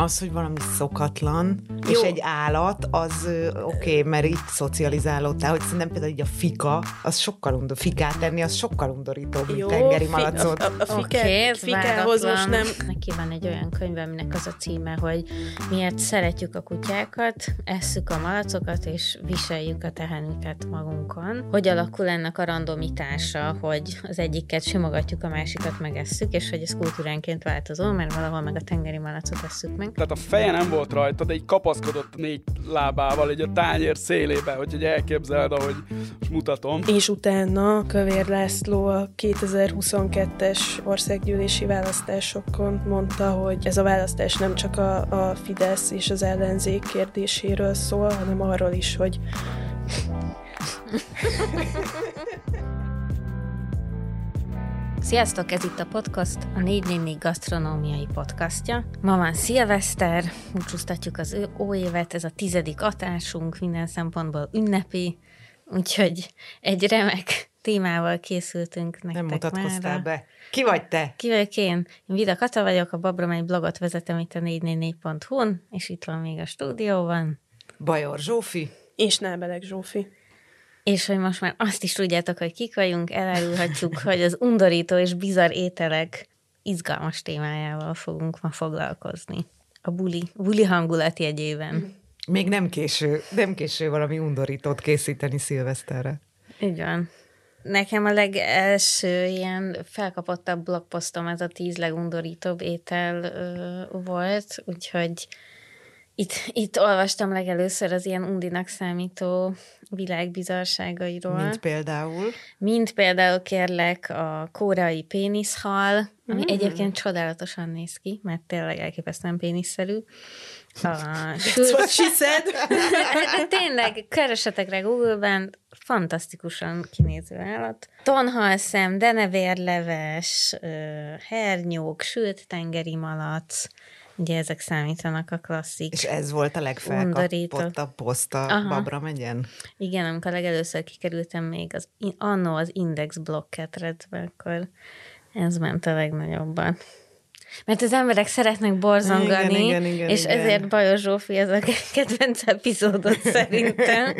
Az, hogy valami szokatlan, Jó. és egy állat, az oké, okay, mert itt szocializálódtál, hogy szerintem például így a fika, az sokkal undor, fikát tenni, az sokkal undorítóbb, mint Jó, tengeri malacot. A, a, a fika, okay, fikához most nem... Neki van egy olyan könyv, aminek az a címe, hogy miért szeretjük a kutyákat, esszük a malacokat, és viseljük a tehenüket magunkon. Hogy alakul ennek a randomitása, hogy az egyiket simogatjuk, a másikat megesszük, és hogy ez kultúránként változó, mert valahol meg a tengeri malacot esszük meg. Tehát a feje nem volt rajta, de így kapaszkodott négy lábával egy a tányér szélébe, hogy elképzeld, ahogy most mutatom. És utána Kövér László a 2022-es országgyűlési választásokon mondta, hogy ez a választás nem csak a, a Fidesz és az ellenzék kérdéséről szól, hanem arról is, hogy Sziasztok, ez itt a podcast, a 444 gasztronómiai podcastja. Ma van szilveszter, búcsúztatjuk az új évet, ez a tizedik atásunk, minden szempontból ünnepi, úgyhogy egy remek témával készültünk nektek Nem mutatkoztál mára. be. Ki vagy te? Ki vagyok én? Én Vida Kata vagyok, a Babra egy blogot vezetem itt a 444.hu-n, és itt van még a stúdióban. Bajor Zsófi. És Nábelek Zsófi. És hogy most már azt is tudjátok, hogy kik vagyunk, elárulhatjuk, hogy az undorító és bizarr ételek izgalmas témájával fogunk ma foglalkozni. A buli, buli hangulat jegyében. Még nem késő, nem késő valami undorítót készíteni szilveszterre. Van. Nekem a legelső ilyen felkapottabb blogposztom ez a tíz legundorítóbb étel ö, volt, úgyhogy itt, itt olvastam legelőször az ilyen undinak számító világbizarságairól. Mint például? Mint például kérlek a kórai péniszhal, ami mm. egyébként csodálatosan néz ki, mert tényleg elképesztően péniszerű. A That's what she said. tényleg, keresetek rá Google-ben, fantasztikusan kinéző állat. Tonhalszem, denevérleves, hernyók, sült tengeri malac, Ugye ezek számítanak a klasszik. És ez volt a legfelkapottabb poszt a Babra megyen? Igen, amikor legelőször kikerültem még az, annó az Index blog akkor ez ment a legnagyobban. Mert az emberek szeretnek borzongani, igen, igen, igen, és igen. ezért Bajos Zsófi ez a kedvenc epizódot szerintem.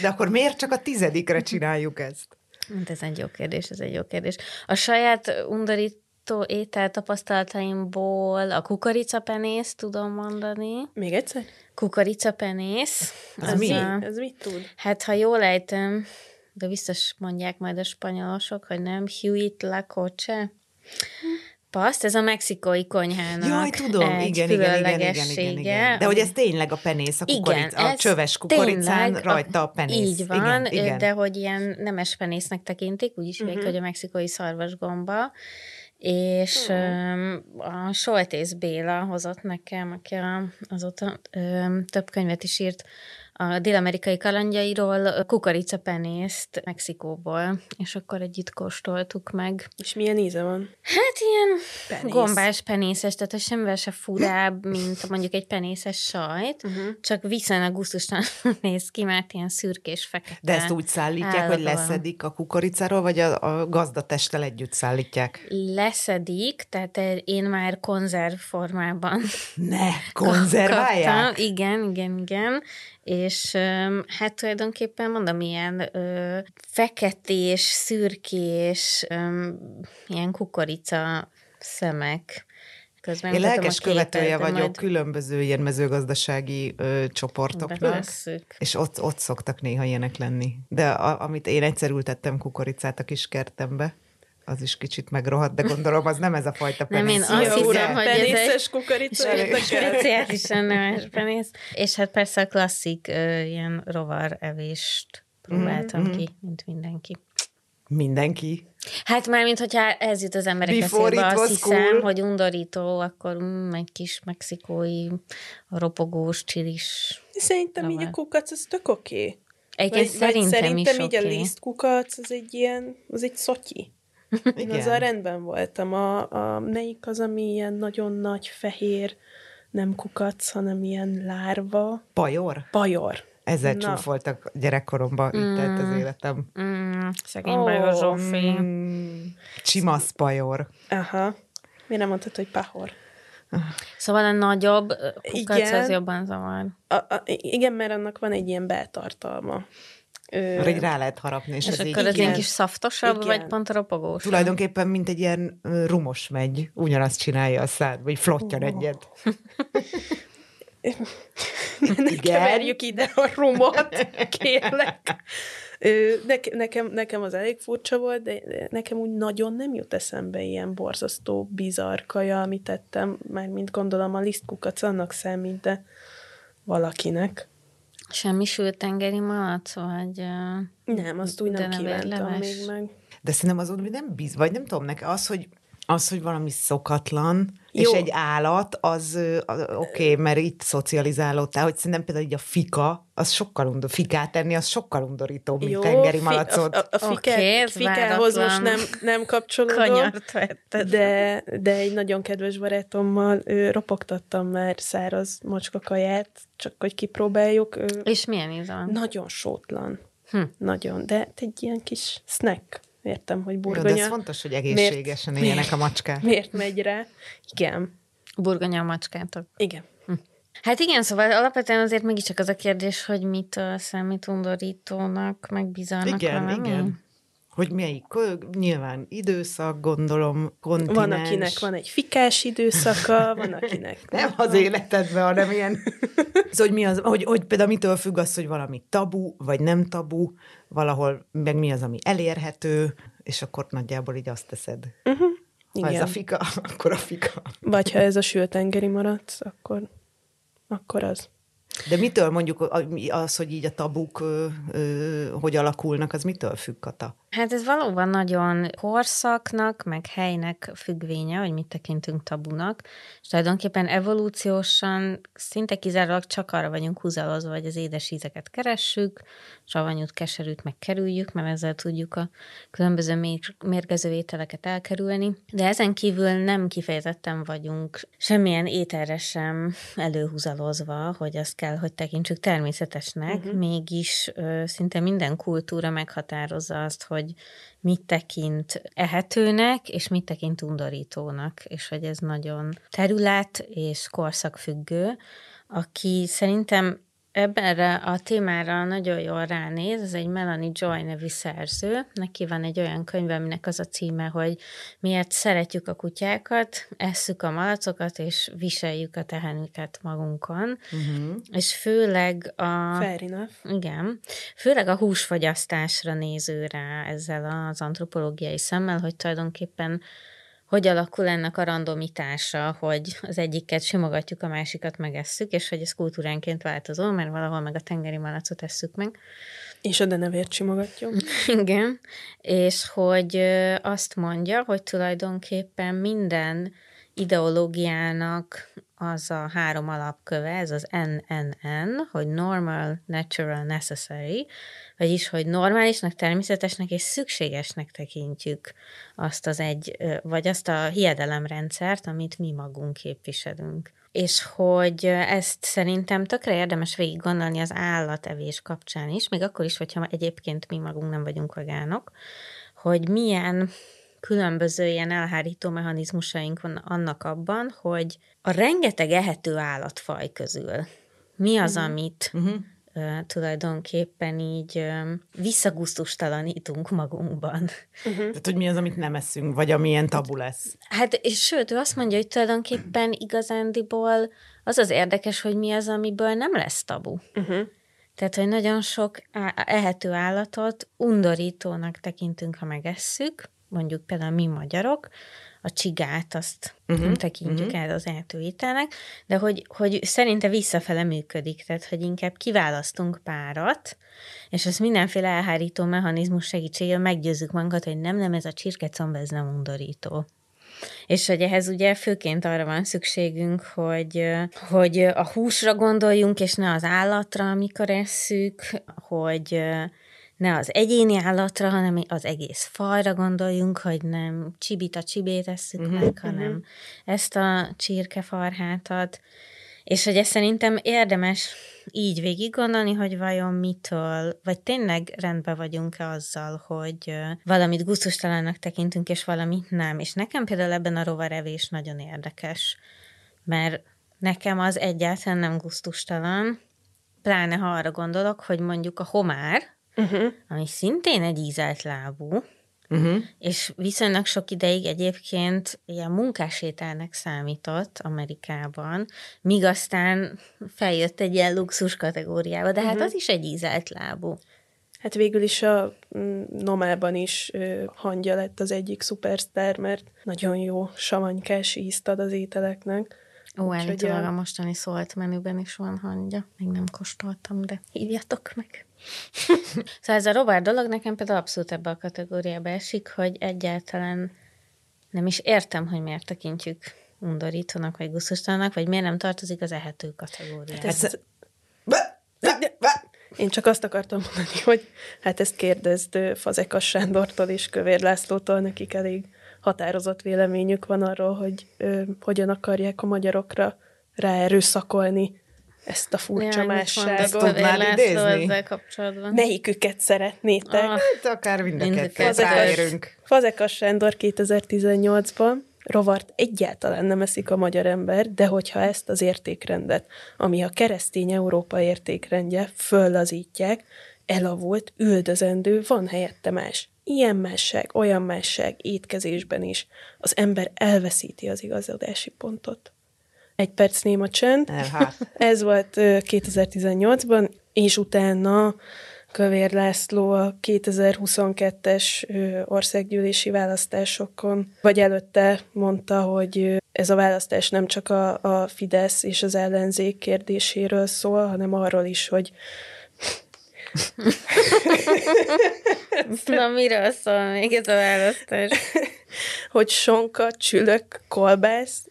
De akkor miért csak a tizedikre csináljuk ezt? Hát ez egy jó kérdés, ez egy jó kérdés. A saját undorít étel tapasztalataimból a kukoricapenész tudom mondani. Még egyszer? Kukoricapenész. Az, az mi? A, ez mit tud? Hát, ha jól ejtem, de biztos mondják majd a spanyolosok, hogy nem, Huit la coche. Hm paszt, ez a mexikói konyhának Jaj, tudom, egy igen, igen, igen, igen, igen, igen. De hogy ez tényleg a penész, a, kukoric, igen, a csöves kukoricán tényleg, rajta a penész. Így van, igen, igen. de hogy ilyen nemes penésznek tekintik, úgy is uh-huh. hogy a mexikói szarvasgomba, és uh-huh. a Soltész Béla hozott nekem, aki azóta több könyvet is írt, a dél-amerikai kalandjairól kukoricapenészt Mexikóból, és akkor együtt kóstoltuk meg. És milyen íze van? Hát ilyen Penész. gombás penészes, tehát semmivel se furább, mint mondjuk egy penészes sajt, uh-huh. csak viszonylag gusztusan néz ki, mert ilyen szürkés fekete. De ezt úgy szállítják, állapban. hogy leszedik a kukoricáról, vagy a, a gazdatesttel együtt szállítják? Leszedik, tehát én már konzerv formában. Ne, konzerválják? Kaptam. Igen, igen, igen és hát tulajdonképpen mondom, ilyen ö, feketés, szürkés, ö, ilyen kukorica szemek. Közben Én lelkes követője vagyok majd... különböző ilyen mezőgazdasági ö, csoportoknak, Bevesszük. és ott, ott szoktak néha ilyenek lenni. De a, amit én egyszer ültettem kukoricát a kis kertembe, az is kicsit megrohadt, de gondolom az nem ez a fajta penész. Nem, én azt hiszem, hogy ez egy kukorica. speciálisan nemes penész. És hát persze a klasszik ö, ilyen rovar evést próbáltam mm-hmm. ki, mint mindenki. Mindenki? Hát már, mint hogyha ez jut az emberek eszébe, azt hiszem, cool. hogy undorító, akkor mm, egy kis mexikói ropogós, csilis. Szerintem rovar. így a kukac, az tök oké. Okay. Egyébként szerintem, vagy szerintem is így okay. a lisztkukac, az egy ilyen, az egy szotyi. Igen. Én azzal rendben voltam. A, a, melyik az, ami ilyen nagyon nagy, fehér, nem kukac, hanem ilyen lárva. Pajor? Pajor. Ezzel Na. csúfoltak gyerekkoromban, mm. itt telt az életem. Mm. Szegény oh, Bajor Zsófi. Mm. Csimasz pajor. Aha. Miért nem mondtad, hogy pahor? Szóval a nagyobb kukac az jobban zavar. A, a, igen, mert annak van egy ilyen beltartalma. Ö... Rá lehet harapni. És, és akkor az ilyen kis szaftosabb, igen. vagy pont ropogós? Tulajdonképpen, mint egy ilyen rumos megy, ugyanazt csinálja a szád, vagy flottyan oh. egyet. ne keverjük ide a rumot, kérlek. Nekem, nekem, nekem az elég furcsa volt, de nekem úgy nagyon nem jut eszembe ilyen borzasztó bizarr kaja, amit tettem, már mint gondolom a lisztkukac annak számít, de valakinek. Semmi sült tengeri malac, vagy... Nem, azt úgy nem kívántam még meg. De szerintem azon, hogy nem biz, vagy nem tudom, nekem az, hogy az, hogy valami szokatlan, Jó. és egy állat, az, az oké, okay, mert itt szocializálódtál, hogy szerintem például így a fika, az sokkal undor, fikát tenni, az sokkal undorítóbb, mint Jó, tengeri malacot. A, a, a fika, okay, fikához most nem, nem kapcsolódom, de, de egy nagyon kedves barátommal ő, ropogtattam már száraz macska kaját, csak hogy kipróbáljuk. Ő, és milyen íze Nagyon sótlan. Hm. Nagyon, de egy ilyen kis snack. Értem, hogy burgonya. Jó, de ez fontos, hogy egészségesen miért, éljenek a macskák. Miért megy rá? Igen. Burgonya a macskátok. Igen. Hm. Hát igen, szóval alapvetően azért mégiscsak az a kérdés, hogy mit számít undorítónak, meg bizalnak igen, valami. Igen, hogy melyik, nyilván időszak, gondolom, kontinens. Van, akinek van egy fikás időszaka, van, akinek... nem az életedben, hanem ilyen... szóval, hogy, mi az, hogy, hogy például mitől függ az, hogy valami tabu, vagy nem tabu, valahol meg mi az, ami elérhető, és akkor nagyjából így azt teszed. Uh-huh. Ha Igen. ez a fika, akkor a fika. Vagy ha ez a sültengeri maradsz, akkor, akkor az. De mitől mondjuk az, hogy így a tabuk hogy alakulnak, az mitől függ, Kata? Hát ez valóban nagyon korszaknak, meg helynek függvénye, hogy mit tekintünk tabunak, és tulajdonképpen evolúciósan szinte kizárólag csak arra vagyunk húzalozva, hogy az édes ízeket keressük, savanyút, keserűt megkerüljük, mert ezzel tudjuk a különböző mérgező ételeket elkerülni. De ezen kívül nem kifejezetten vagyunk semmilyen ételre sem előhúzalozva, hogy azt kell, hogy tekintsük természetesnek, uh-huh. mégis ö, szinte minden kultúra meghatározza azt, hogy mit tekint ehetőnek, és mit tekint undorítónak, és hogy ez nagyon terület és korszakfüggő, aki szerintem Ebbenre a témára nagyon jól ránéz, ez egy Melanie Joy nevű szerző. Neki van egy olyan könyv, aminek az a címe, hogy miért szeretjük a kutyákat, esszük a malacokat, és viseljük a tehenüket magunkon. Uh-huh. És főleg a... Fair enough. Igen. Főleg a húsfogyasztásra néző rá ezzel az antropológiai szemmel, hogy tulajdonképpen hogy alakul ennek a randomitása, hogy az egyiket simogatjuk, a másikat megesszük, és hogy ez kultúránként változó, mert valahol meg a tengeri malacot esszük meg. És a denevért simogatjuk. Igen, és hogy azt mondja, hogy tulajdonképpen minden ideológiának az a három alapköve, ez az NNN, hogy normal, natural, necessary, vagyis, hogy normálisnak, természetesnek és szükségesnek tekintjük azt az egy, vagy azt a hiedelemrendszert, amit mi magunk képviselünk. És hogy ezt szerintem tökre érdemes végig gondolni az állatevés kapcsán is, még akkor is, hogyha egyébként mi magunk nem vagyunk vegánok, hogy milyen különböző ilyen elhárító mechanizmusaink van annak abban, hogy a rengeteg ehető állatfaj közül mi az, uh-huh. amit uh-huh. Uh, tulajdonképpen így uh, visszagusztustalanítunk magunkban. Uh-huh. Tehát, hogy mi az, amit nem eszünk, vagy amilyen tabu lesz. Hát, és sőt, ő azt mondja, hogy tulajdonképpen igazándiból az az érdekes, hogy mi az, amiből nem lesz tabu. Uh-huh. Tehát, hogy nagyon sok ehető állatot undorítónak tekintünk, ha megesszük, mondjuk például mi magyarok, a csigát azt uh-huh, tekintjük uh-huh. el az eltőítelnek, de hogy, hogy szerinte visszafele működik, tehát hogy inkább kiválasztunk párat, és ezt mindenféle elhárító mechanizmus segítségével meggyőzzük magunkat, hogy nem, nem, ez a csirkecomb, ez nem undorító. És hogy ehhez ugye főként arra van szükségünk, hogy, hogy a húsra gondoljunk, és ne az állatra, amikor esszük, hogy ne az egyéni állatra, hanem az egész fajra gondoljunk, hogy nem csibit a csibét tesszük uh-huh, meg, hanem uh-huh. ezt a csirkefarhátat. És hogy ezt szerintem érdemes így végig gondolni, hogy vajon mitől, vagy tényleg rendben vagyunk-e azzal, hogy valamit gusztustalannak tekintünk, és valamit nem. És nekem például ebben a rovarevés nagyon érdekes mert nekem az egyáltalán nem gusztustalan, pláne ha arra gondolok, hogy mondjuk a homár, uh-huh. ami szintén egy ízelt lábú, Uh-huh. És viszonylag sok ideig egyébként ilyen munkásételnek számított Amerikában, míg aztán feljött egy ilyen luxus kategóriába, de uh-huh. hát az is egy ízelt lábú. Hát végül is a mm, Nomában is hangja lett az egyik szupersztár, mert nagyon jó savanykás ízt ad az ételeknek. Ó, állítólag a mostani szólt menüben is van hangja. Még nem kóstoltam, de hívjatok meg. Szóval ez a Robert dolog nekem például abszolút ebbe a kategóriába esik, hogy egyáltalán nem is értem, hogy miért tekintjük undorítónak, vagy gusztustalannak, vagy miért nem tartozik az ehető kategóriába. Hát ez... Én csak azt akartam mondani, hogy hát ezt kérdezd Fazekas Sándortól és Kövér Lászlótól, nekik elég határozott véleményük van arról, hogy ö, hogyan akarják a magyarokra ráerőszakolni ezt a furcsa ja, másságot. Tudnád idézni? kapcsolatban. Melyiküket szeretnétek? Ah, hát akár mindeket ráérünk. Fazekas Sándor 2018-ban rovart egyáltalán nem eszik a magyar ember, de hogyha ezt az értékrendet, ami a keresztény Európa értékrendje, föllazítják, elavult, üldözendő, van helyette más. Ilyen másság, olyan másság étkezésben is. Az ember elveszíti az igazodási pontot. Egy perc néma csend. Ez volt 2018-ban, és utána Kövér László a 2022-es országgyűlési választásokon, vagy előtte mondta, hogy ez a választás nem csak a, a Fidesz és az ellenzék kérdéséről szól, hanem arról is, hogy Na, miről szól még ez a választás? hogy sonka, csülök, kolbász,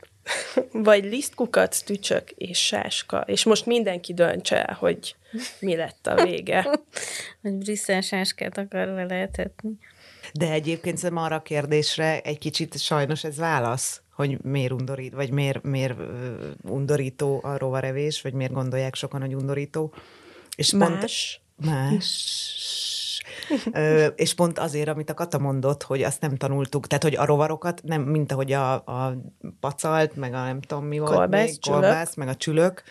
vagy lisztkukac, tücsök és sáska. És most mindenki dönts el, hogy mi lett a vége. hogy Brüsszel sáskát akar vele etetni. De egyébként szerintem arra a kérdésre egy kicsit sajnos ez válasz, hogy miért undorít, vagy miért, miért undorító a rovarevés, vagy miért gondolják sokan, hogy undorító. És Más. Pont, más Ö, és pont azért, amit a Kata mondott, hogy azt nem tanultuk, tehát hogy a rovarokat, nem, mint ahogy a, a pacalt, meg a nem tudom mi volt kolbász, még, kolbász, meg a csülök,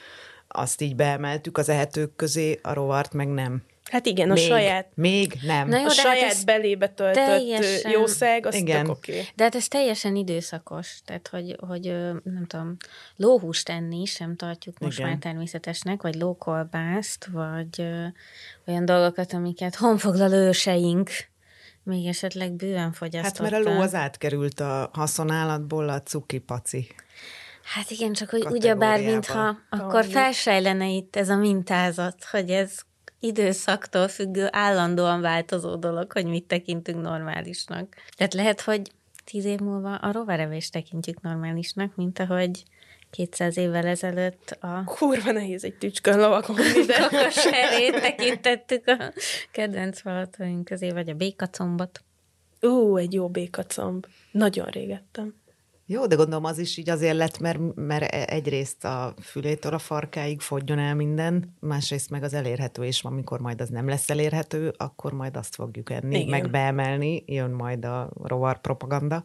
azt így beemeltük az ehetők közé, a rovart meg nem. Hát igen, a még, saját... Még nem. Na jó, a hát saját hát belébe töltött teljesen, jószág, az igen. oké. Okay. De hát ez teljesen időszakos, tehát hogy, hogy nem tudom, lóhúst enni sem tartjuk most igen. már természetesnek, vagy lókolbászt, vagy ö, olyan dolgokat, amiket honfoglaló őseink még esetleg bőven fogyasztottak. Hát mert a ló az átkerült a haszonállatból a cuki-paci. Hát igen, csak hogy ugyebár, mintha akkor felsejlene itt ez a mintázat, hogy ez időszaktól függő, állandóan változó dolog, hogy mit tekintünk normálisnak. Tehát lehet, hogy tíz év múlva a rovarevést tekintjük normálisnak, mint ahogy 200 évvel ezelőtt a... Kurva nehéz egy tücskön lovakon ide. Kakaserét tekintettük a kedvenc valataink közé, vagy a békacombot. Ú, egy jó békacomb. Nagyon régettem. Jó, de gondolom az is így azért lett, mert, mert egyrészt a fülétől a farkáig fogjon el minden, másrészt meg az elérhető, és amikor majd az nem lesz elérhető, akkor majd azt fogjuk enni, Igen. meg beemelni, jön majd a rovar propaganda.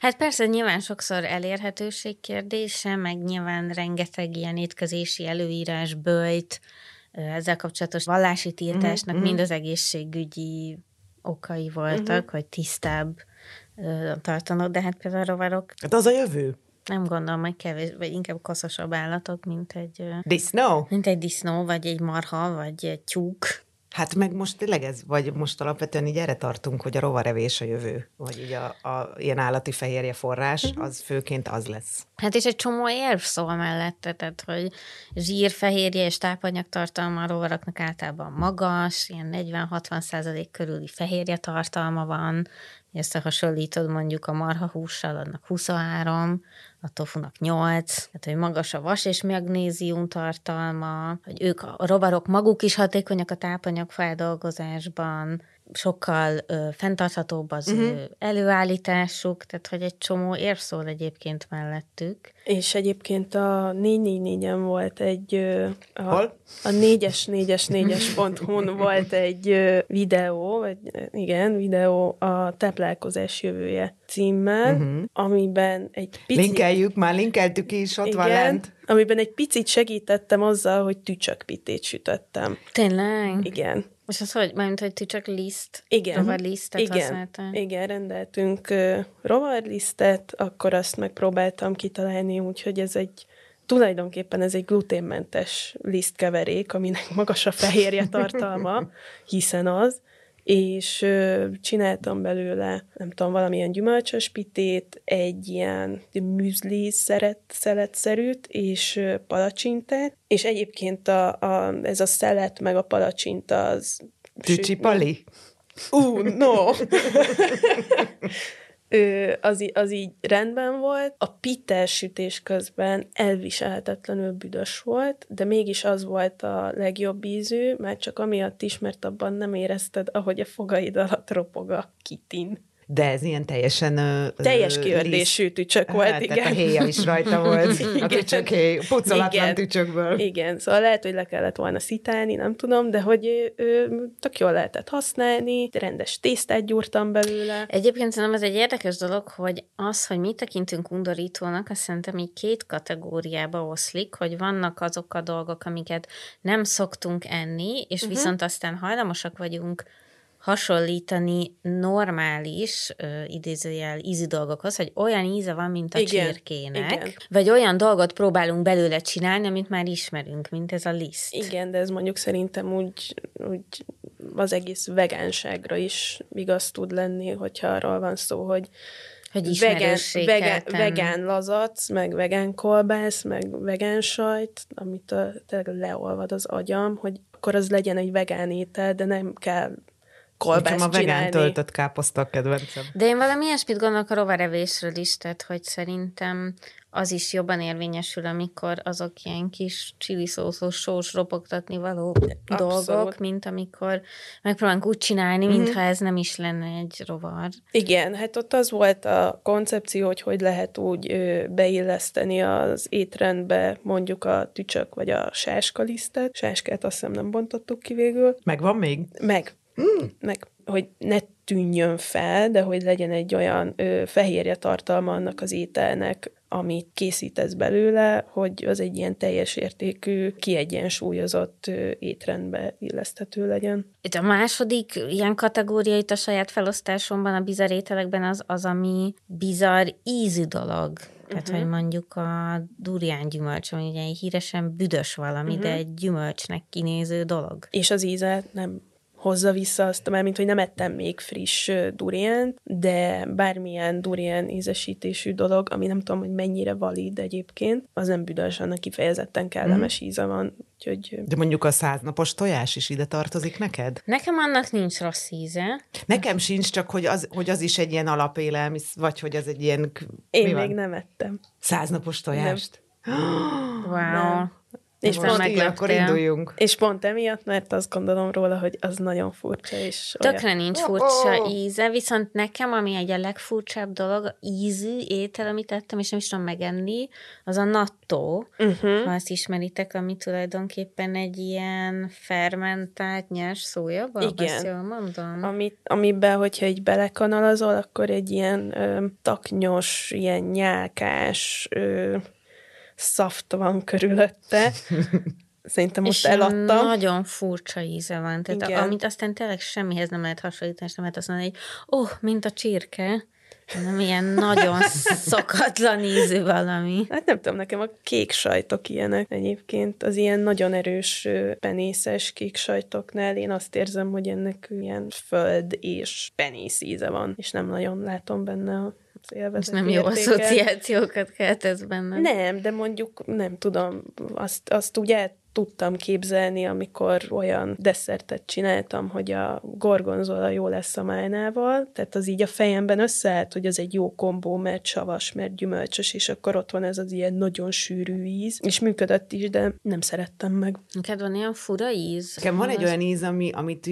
Hát persze, nyilván sokszor elérhetőség kérdése, meg nyilván rengeteg ilyen étkezési előírás, bőjt, ezzel kapcsolatos vallási tiltásnak mm-hmm. mind az egészségügyi okai voltak, mm-hmm. hogy tisztább tartanak, de hát például a rovarok... Hát az a jövő. Nem gondolom, hogy kevés, vagy inkább koszosabb állatok, mint egy... Disznó? Mint egy disznó, vagy egy marha, vagy egy tyúk. Hát meg most tényleg ez, vagy most alapvetően így erre tartunk, hogy a rovarevés a jövő, vagy így a, a ilyen állati fehérje forrás, uh-huh. az főként az lesz. Hát és egy csomó érv szól mellette, tehát hogy zsír, fehérje és tápanyag tartalma a rovaraknak általában magas, ilyen 40-60 százalék körüli fehérje tartalma van, összehasonlítod mondjuk a marha hússal, annak 23, a tofunak 8, tehát hogy magas a vas és magnézium tartalma, hogy ők a rovarok maguk is hatékonyak a tápanyag feldolgozásban, sokkal ö, fenntarthatóbb az uh-huh. ő előállításuk, tehát hogy egy csomó érv szól egyébként mellettük. És egyébként a 444-en volt egy... A, Hol? A 4-es, 4-es, 4-es ponton volt egy videó, vagy igen, videó a táplálkozás jövője címmel, uh-huh. amiben egy picit... Linkeljük, már linkeltük is, ott igen, van lent. Amiben egy picit segítettem azzal, hogy tücsökpitét sütöttem. Tényleg? Igen. És az hogy? Mármint, hogy ti csak liszt? Igen. Rovarlisztet Igen. használtál? Igen, rendeltünk uh, rovarlisztet, akkor azt megpróbáltam kitalálni, úgyhogy ez egy tulajdonképpen ez egy gluténmentes lisztkeverék, aminek magas a fehérje tartalma, hiszen az, és csináltam belőle, nem tudom, valamilyen gyümölcsös pitét, egy ilyen műzli szeret, szeletszerűt, és palacsintát, és egyébként a, a, ez a szelet meg a palacsinta az... Tücsipali? Ú, uh, no! az, az így rendben volt. A pites sütés közben elviselhetetlenül büdös volt, de mégis az volt a legjobb ízű, mert csak amiatt is, mert abban nem érezted, ahogy a fogaid alatt ropog a kitin. De ez ilyen teljesen... Teljes kiördésű tücsök hát, volt, igen. a héja is rajta volt, igen. a tücsök héj, pucolatlan igen. tücsökből. Igen, szóval lehet, hogy le kellett volna szitálni, nem tudom, de hogy ö, tök jól lehetett használni, rendes tésztát gyúrtam belőle. Egyébként szerintem ez egy érdekes dolog, hogy az, hogy mit tekintünk undorítónak, azt szerintem így két kategóriába oszlik, hogy vannak azok a dolgok, amiket nem szoktunk enni, és uh-huh. viszont aztán hajlamosak vagyunk hasonlítani normális, uh, idézőjel ízi dolgokhoz, hogy olyan íze van, mint a igen, csirkének, igen. vagy olyan dolgot próbálunk belőle csinálni, amit már ismerünk, mint ez a liszt. Igen, de ez mondjuk szerintem úgy, úgy az egész vegánságra is igaz tud lenni, hogyha arról van szó, hogy hogy vegán, vegán, vegán lazac, meg vegán kolbász, meg vegán sajt, amit a, tényleg leolvad az agyam, hogy akkor az legyen egy vegán étel, de nem kell kolbászt a vegán töltött káposzta a kedvencem. De én valami ilyesmit gondolok a rovarevésről is, tehát hogy szerintem az is jobban érvényesül, amikor azok ilyen kis csiliszószós sós ropogtatni való Abszolút. dolgok, mint amikor megpróbálunk úgy csinálni, mm-hmm. mintha ez nem is lenne egy rovar. Igen, hát ott az volt a koncepció, hogy hogy lehet úgy ö, beilleszteni az étrendbe mondjuk a tücsök vagy a sáskalisztet. Sáskát azt hiszem nem bontottuk ki végül. Megvan még? Meg. Mm. Meg, hogy ne tűnjön fel, de hogy legyen egy olyan ö, fehérje tartalma annak az ételnek, amit készítesz belőle, hogy az egy ilyen teljes értékű, kiegyensúlyozott ö, étrendbe illeszthető legyen. Itt a második ilyen kategória itt a saját felosztásomban, a bizarr ételekben az, az ami bizarr ízű dolog. Tehát, uh-huh. hogy mondjuk a durián gyümölcs, ami ugye egy híresen büdös valami, uh-huh. de egy gyümölcsnek kinéző dolog. És az íze nem hozza vissza azt, mert mint hogy nem ettem még friss duriánt, de bármilyen durián ízesítésű dolog, ami nem tudom, hogy mennyire valid egyébként, az nem büdös, annak kifejezetten kellemes mm. íze van. Úgyhogy... De mondjuk a száznapos tojás is ide tartozik neked? Nekem annak nincs rossz íze. Nekem sincs, csak hogy az, hogy az is egy ilyen alapélelmisz, vagy hogy az egy ilyen... Én még van? nem ettem. Száznapos tojást? Nem. wow. Nem. És most pont, így, akkor induljunk. És pont emiatt, mert azt gondolom róla, hogy az nagyon furcsa. És Tökre olyan... nincs furcsa oh, oh. íze, viszont nekem, ami egy a legfurcsább dolog, ízű étel, amit tettem, és nem is tudom megenni, az a nattó, uh-huh. ha azt ismeritek, ami tulajdonképpen egy ilyen fermentált nyers szója, Igen. Azt jól mondom. Amit, amiben, hogyha egy belekanalazol, akkor egy ilyen ö, taknyos, ilyen nyálkás, ö, szaft van körülötte. Szerintem most és eladtam. nagyon furcsa íze van. Tehát Igen. amit aztán tényleg semmihez nem lehet hasonlítani, és nem lehet azt mondani, hogy oh, mint a csirke. Nem ilyen nagyon szokatlan ízű valami. Hát nem tudom, nekem a kék sajtok ilyenek egyébként. Az ilyen nagyon erős penészes kék sajtoknál én azt érzem, hogy ennek ilyen föld és penész íze van, és nem nagyon látom benne a élvezet. nem jó asszociációkat keltesz benne. Nem, de mondjuk nem tudom, azt, azt úgy el tudtam képzelni, amikor olyan desszertet csináltam, hogy a gorgonzola jó lesz a májnával, tehát az így a fejemben összeállt, hogy az egy jó kombó, mert savas, mert gyümölcsös, és akkor ott van ez az ilyen nagyon sűrű íz, és működött is, de nem szerettem meg. Neked van ilyen fura íz? Nekem van egy olyan íz, ami, amit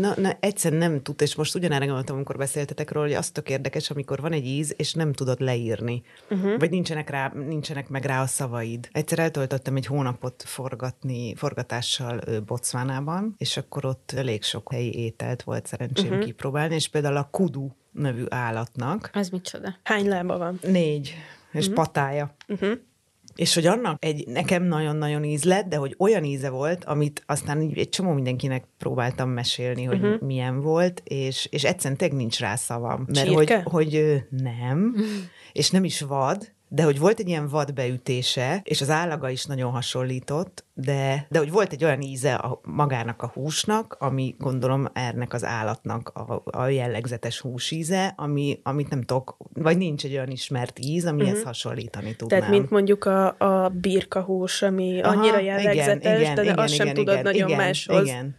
na, na, egyszer nem tud, és most ugyanerre gondoltam, amikor beszéltetek róla, hogy az tök érdekes, amikor van egy íz, és nem tudod leírni. Uh-huh. Vagy nincsenek, rá, nincsenek meg rá a szavaid. Egyszer eltöltöttem egy hónapot forgatni, forgatással Bocvánában, és akkor ott elég sok helyi ételt volt szerencsém uh-huh. kipróbálni, és például a kudu nevű állatnak. Az micsoda? Hány lába van? Négy, és uh-huh. patája. Uh-huh. És hogy annak egy nekem nagyon-nagyon íz lett, de hogy olyan íze volt, amit aztán egy csomó mindenkinek próbáltam mesélni, hogy uh-huh. milyen volt, és, és egyszerűen tényleg nincs rá szavam. Mert Csirke? hogy, hogy nem, uh-huh. és nem is vad, de hogy volt egy ilyen vad beütése, és az állaga is nagyon hasonlított, de, de hogy volt egy olyan íze a, magának a húsnak, ami gondolom ennek az állatnak a, a jellegzetes húsíze, ami, amit nem tudok, vagy nincs egy olyan ismert íz, amihez uh-huh. hasonlítani tudnám. Tehát mint mondjuk a, a birka hús, ami Aha, annyira jellegzetes, igen, de, igen, de azt igen, sem igen, tudod igen, nagyon igen, máshoz igen.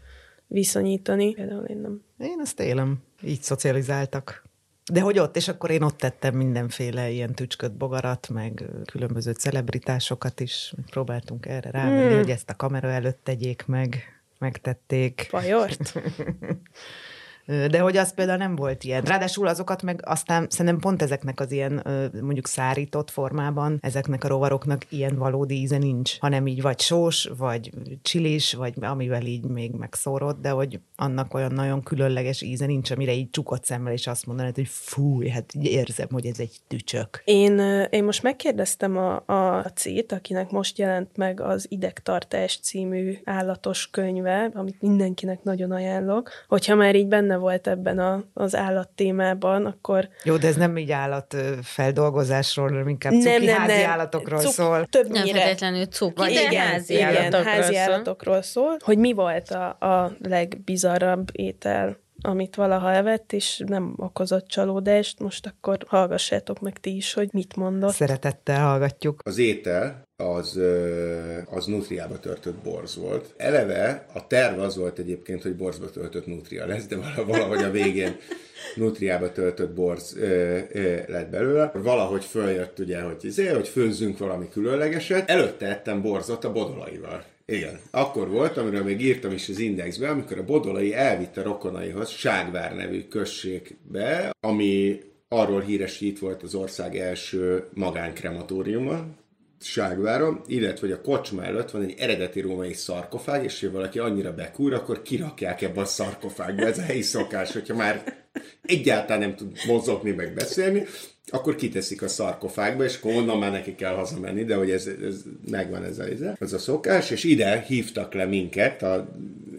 viszonyítani. Például én nem. Én azt élem. Így szocializáltak. De hogy ott, és akkor én ott tettem mindenféle ilyen tücsköt, bogarat, meg különböző celebritásokat is. Próbáltunk erre rávenni, hmm. hogy ezt a kamera előtt tegyék meg, megtették. Fajort? De hogy az például nem volt ilyen. Ráadásul azokat meg aztán szerintem pont ezeknek az ilyen mondjuk szárított formában, ezeknek a rovaroknak ilyen valódi íze nincs, hanem így vagy sós, vagy csilis, vagy amivel így még megszórod, de hogy annak olyan nagyon különleges íze nincs, amire így csukott szemmel, és azt mondanád, hogy fúj, hát érzem, hogy ez egy tücsök. Én, én most megkérdeztem a, a cét, akinek most jelent meg az Idegtartás című állatos könyve, amit mindenkinek nagyon ajánlok, hogyha már így benne benne volt ebben a, az állat témában, akkor... Jó, de ez nem így állat feldolgozásról, hanem inkább cuki nem, nem, házi nem. állatokról Cuk, szól. Többnyire. Nem feltétlenül cuki, Vagy de igen, házi, igen, állatokról, házi szól. állatokról szól. Hogy mi volt a, a legbizarrabb étel, amit valaha evett, és nem okozott csalódást, most akkor hallgassátok meg ti is, hogy mit mondott. Szeretettel hallgatjuk. Az étel az, az nutriába töltött borz volt. Eleve a terv az volt egyébként, hogy borzba töltött nutria lesz, de valahogy a végén nutriába töltött borz ö, ö, lett belőle. Valahogy följött ugye, hogy, izé, hogy főzzünk valami különlegeset. Előtte ettem borzot a bodolaival. Igen. Akkor volt, amiről még írtam is az indexbe, amikor a Bodolai elvitte rokonaihoz Ságvár nevű községbe, ami arról híres, hogy itt volt az ország első magánkrematóriuma, Ságváron, illetve hogy a kocsma előtt van egy eredeti római szarkofág, és ha valaki annyira bekúr, akkor kirakják ebbe a szarkofágba. Ez a helyi szokás, hogyha már egyáltalán nem tud mozogni, meg beszélni, akkor kiteszik a szarkofágba, és akkor onnan már neki kell hazamenni, de hogy ez, ez megvan ez a, ez a szokás, és ide hívtak le minket, a,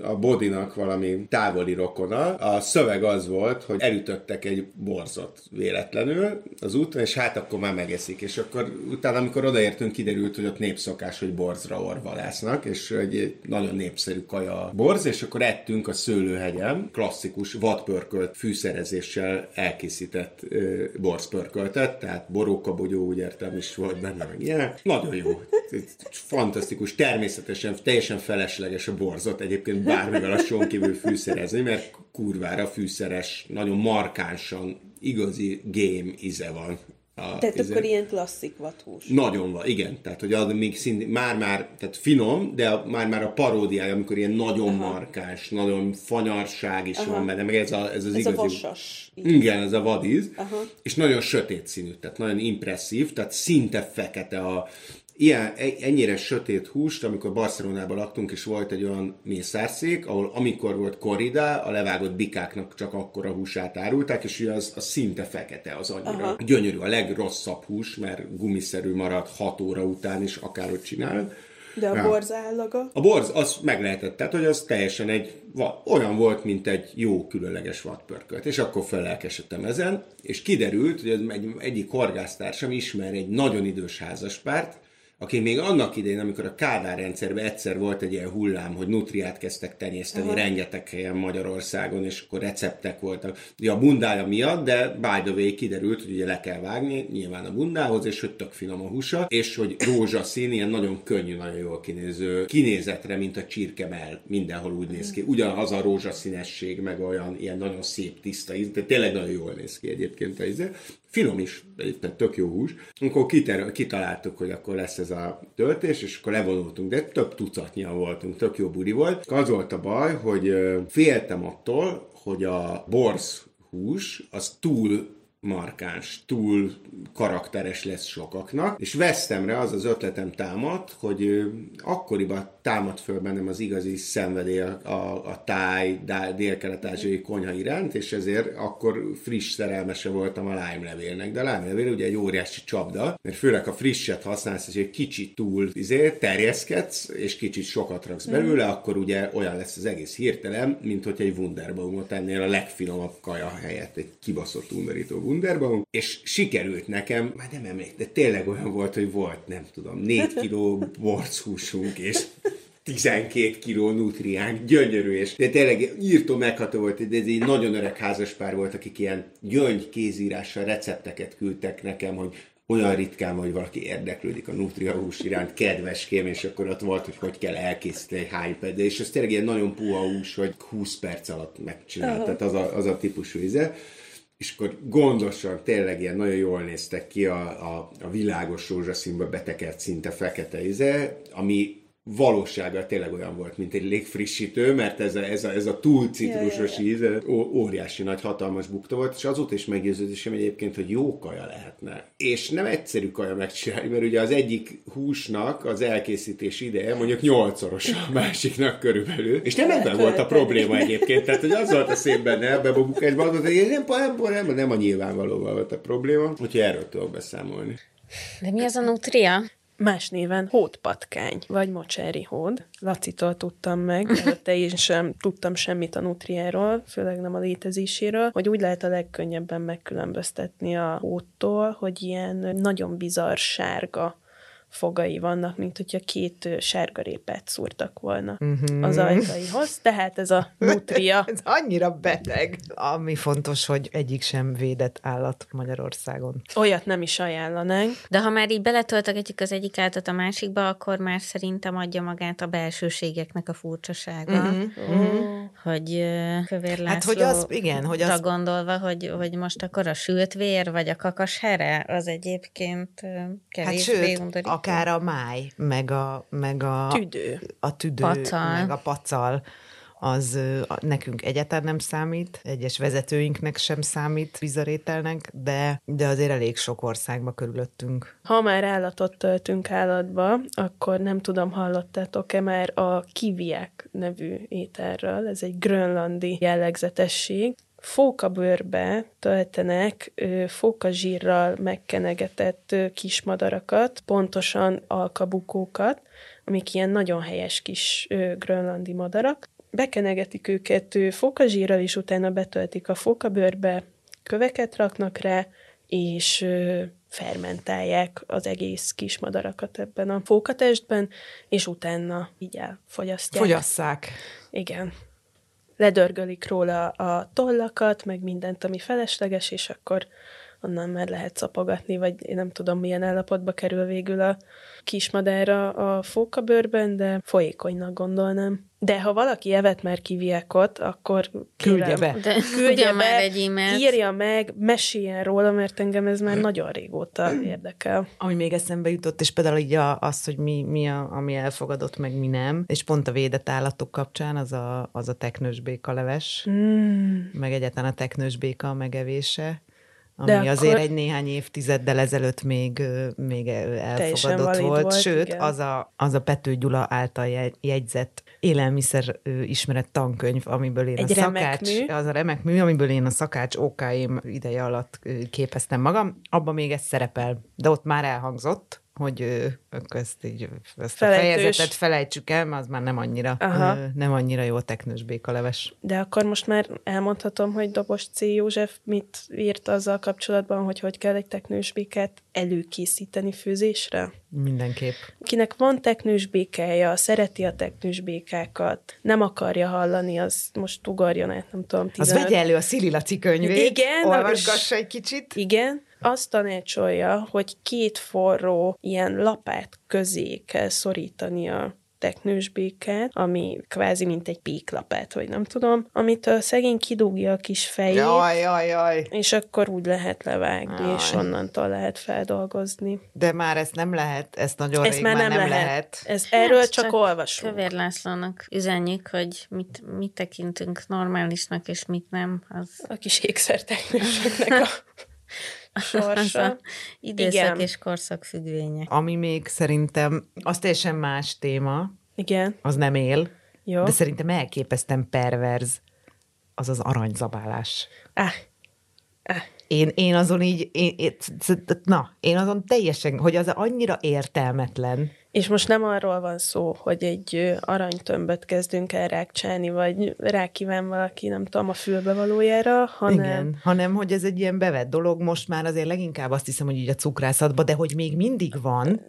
a Bodinak valami távoli rokona. A szöveg az volt, hogy elütöttek egy borzot véletlenül az úton, és hát akkor már megeszik, és akkor utána, amikor odaértünk, kiderült, hogy ott népszokás, hogy borzra orvalásznak, és egy nagyon népszerű kaja a borz, és akkor ettünk a szőlőhegyen, klasszikus vadpörkölt fűszerezéssel elkészített borzpörkölt költött, tehát borókabogyó, úgy értem is volt benne, meg ilyen. Nagyon jó. Fantasztikus, természetesen teljesen felesleges a borzot egyébként bármivel a son kívül fűszerezni, mert kurvára fűszeres, nagyon markánsan igazi game íze van a, tehát izé, akkor ilyen klasszik vathús. Nagyon van, igen. Tehát, hogy az még szint, már-már, tehát finom, de már-már a paródiája, amikor ilyen nagyon Aha. markás, nagyon fanyarság is Aha. van benne, meg ez, a, ez az ez igazi... a vasas. Igen, ez a vadíz. Aha. És nagyon sötét színű, tehát nagyon impresszív, tehát szinte fekete a, ilyen, ennyire sötét húst, amikor Barcelonában laktunk, és volt egy olyan mészárszék, ahol amikor volt korrida, a levágott bikáknak csak akkor a húsát árulták, és ugye az, az szinte fekete, az annyira Aha. gyönyörű, a legrosszabb hús, mert gumiszerű marad 6 óra után is, akárhogy csinálod. De a ja. borz állaga? A borz, az meg lehetett, tehát hogy az teljesen egy, olyan volt, mint egy jó különleges vadpörkölt. És akkor felelkesedtem ezen, és kiderült, hogy egy, egyik horgásztársam ismer egy nagyon idős házaspárt, akik még annak idején, amikor a Kádár rendszerben egyszer volt egy ilyen hullám, hogy nutriát kezdtek tenyészteni Aha. rengeteg helyen Magyarországon, és akkor receptek voltak. Ugye a bundája miatt, de by the way kiderült, hogy ugye le kell vágni, nyilván a bundához, és hogy tök finom a húsa, és hogy rózsaszín, ilyen nagyon könnyű, nagyon jól kinéző kinézetre, mint a csirkemel, mindenhol úgy néz ki. Ugyanaz a rózsaszínesség, meg olyan ilyen nagyon szép, tiszta íz, de tényleg nagyon jól néz ki egyébként a íze finom is, tehát tök jó hús. Akkor kiter, kitaláltuk, hogy akkor lesz ez a töltés, és akkor levonultunk, de több tucatnyian voltunk, tök jó buri volt. Az volt a baj, hogy féltem attól, hogy a borz hús az túl markáns, túl karakteres lesz sokaknak, és Vesztemre az az ötletem támad, hogy akkoriban támad föl bennem az igazi szenvedély a, a, a táj, dél-kelet-ázsiai konyha iránt, és ezért akkor friss szerelmese voltam a lime-levélnek. De a lime-levél ugye egy óriási csapda, mert főleg a frisset használsz, és egy kicsit túl izé, terjeszkedsz, és kicsit sokat raksz belőle, mm. akkor ugye olyan lesz az egész hirtelen, mint hogy egy Wunderbaumot ennél a legfinomabb kaja helyett, egy kibaszott undorító Wunderbaum, és sikerült nekem, már nem emlékszem, de tényleg olyan volt, hogy volt, nem tudom, négy kiló borchúsunk, és 12 kiló nutriánk, gyönyörű, és de tényleg írtó megható volt, de ez egy nagyon öreg házaspár volt, akik ilyen gyöngy kézírással recepteket küldtek nekem, hogy olyan ritkán, hogy valaki érdeklődik a nutria hús iránt, kedveském, és akkor ott volt, hogy hogy kell elkészíteni egy hány és ez tényleg ilyen nagyon puha hús, hogy 20 perc alatt megcsinált, tehát az a, az a típusú íze és akkor gondosan, tényleg ilyen nagyon jól néztek ki a, a, a világos rózsaszínbe betekert szinte fekete íze, ami valósága tényleg olyan volt, mint egy légfrissítő, mert ez a, ez a, ez a túl citrusos íz, óriási nagy hatalmas bukta volt, és azóta is meggyőződésem egyébként, hogy jó kaja lehetne. És nem egyszerű kaja megcsinálni, mert ugye az egyik húsnak az elkészítés ideje mondjuk nyolcszoros a másiknak körülbelül. És nem ebben volt a probléma egyébként, tehát hogy az volt a szép benne ebben a bukásban, hogy nem, nem, nem, nem a nyilvánvalóval volt a probléma, úgyhogy erről tudok beszámolni. De mi az a nutria? Más néven hódpatkány, vagy mocsári hód. Lacitól tudtam meg, előtte én sem tudtam semmit a nutriáról, főleg nem a létezéséről, hogy úgy lehet a legkönnyebben megkülönböztetni a hódtól, hogy ilyen nagyon bizarr sárga fogai vannak, mint hogyha két sárgarépet szúrtak volna uh-huh. az ajkaihoz, tehát ez a nutria. ez annyira beteg. Ami fontos, hogy egyik sem védett állat Magyarországon. Olyat nem is ajánlanánk. De ha már így beletöltögetjük az egyik állatot a másikba, akkor már szerintem adja magát a belsőségeknek a furcsasága. Uh-huh. Uh-huh. Hogy Kövér László hát, hogy az, igen, hogy az... gondolva, hogy, hogy most akkor a sült vér, vagy a kakas here, az egyébként uh, kevésbé hát sőt, akár a máj, meg a, meg a tüdő, a tüdő pacal. meg a pacal, az nekünk egyáltalán nem számít, egyes vezetőinknek sem számít vizarételnek, de, de azért elég sok országba körülöttünk. Ha már állatot töltünk állatba, akkor nem tudom, hallottátok-e már a kiviek nevű ételről, ez egy grönlandi jellegzetesség fókabőrbe töltenek fókazsírral megkenegetett kismadarakat, pontosan alkabukókat, amik ilyen nagyon helyes kis grönlandi madarak. Bekenegetik őket fókazsírral, és utána betöltik a fókabőrbe, köveket raknak rá, és fermentálják az egész kismadarakat ebben a fókatestben, és utána így elfogyasztják. Fogyasszák. Igen ledörgölik róla a tollakat, meg mindent, ami felesleges, és akkor onnan már lehet szapogatni, vagy én nem tudom, milyen állapotba kerül végül a kismadára a fókabőrben, de folyékonynak gondolnám. De ha valaki evet már kiviekot, akkor küldje be. De küldje be, már egy e írja meg, meséljen róla, mert engem ez már nagyon régóta érdekel. Ami még eszembe jutott, és például így az, hogy mi, mi a, ami elfogadott, meg mi nem, és pont a védett állatok kapcsán az a, az a teknős béka leves, mm. meg egyáltalán a teknős béka megevése ami De azért akkor... egy néhány évtizeddel ezelőtt még, még elfogadott volt. volt. Sőt, az a, az a Pető Gyula által jegyzett élelmiszer ismeret tankönyv, amiből én egy a szakács, mű. az a remek mű, amiből én a szakács ókáim ideje alatt képeztem magam, abban még ez szerepel, de ott már elhangzott, hogy ezt így ezt a fejezetet felejtsük el, mert az már nem annyira, Aha. nem annyira jó teknős békaleves. De akkor most már elmondhatom, hogy Dobos C. József mit írt azzal kapcsolatban, hogy hogy kell egy teknős békát előkészíteni főzésre? Mindenképp. Kinek van teknős békája, szereti a teknős békákat, nem akarja hallani, az most ugorjon át, nem tudom, 15... Az vegye elő a Szili Laci könyvét, igen, olvasgassa egy kicsit. Igen, azt tanácsolja, hogy két forró ilyen lapát közé kell szorítani a teknős békát, ami kvázi mint egy péklapát, vagy nem tudom, amit a szegény kidugja a kis fejét, jaj, jaj, jaj. és akkor úgy lehet levágni, jaj. és onnantól lehet feldolgozni. De már ezt nem lehet, ezt nagyon ezt rég már nem, nem lehet. lehet. Ez, erről hát csak, csak olvasunk. Kövér Lászlónak üzenjük, hogy mit, mit tekintünk normálisnak, és mit nem. Az... A kis ékszerteknősöknek a sorsa. Időszak Igen. és korszak függvények. Ami még szerintem, az teljesen más téma. Igen. Az nem él. Jó. De szerintem elképesztem perverz az az aranyzabálás. Ah. Ah. Én, én azon így, én, én, na, én azon teljesen, hogy az annyira értelmetlen. És most nem arról van szó, hogy egy aranytömböt kezdünk el rákcsálni, vagy rákíván valaki, nem tudom, a fülbevalójára, hanem... Igen, hanem, hogy ez egy ilyen bevett dolog, most már azért leginkább azt hiszem, hogy így a cukrászatban, de hogy még mindig van.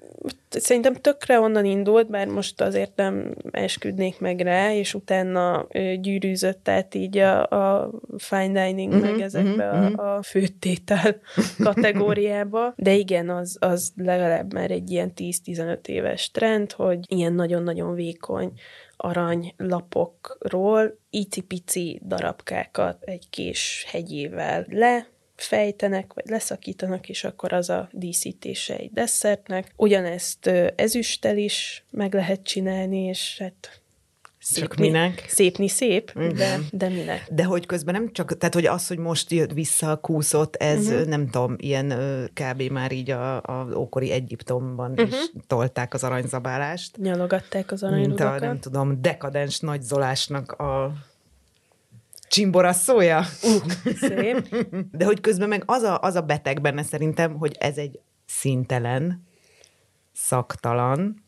Szerintem tökre onnan indult, bár most azért nem esküdnék meg rá, és utána gyűrűzött át így a, a fine dining, uh-huh, meg ezekbe uh-huh, a, mhm. a főtétel kategóriába. De igen, az, az legalább már egy ilyen 10-15 éves trend, hogy ilyen nagyon-nagyon vékony aranylapokról icipici darabkákat egy kés hegyével le, fejtenek, vagy leszakítanak, és akkor az a díszítése egy desszertnek. Ugyanezt ezüsttel is meg lehet csinálni, és hát Szép, csak minek? Szépni szép, de, de minek? De hogy közben nem csak, tehát hogy az, hogy most jött vissza a kúszott, ez uh-huh. nem tudom, ilyen kb. már így a, a ókori Egyiptomban uh-huh. is tolták az aranyzabálást. Nyalogatták az aranyrudakat. Mint a, nem tudom, dekadens nagyzolásnak a csimbora szója. Uh, szép. De hogy közben meg az a, az a beteg benne szerintem, hogy ez egy szintelen, szaktalan,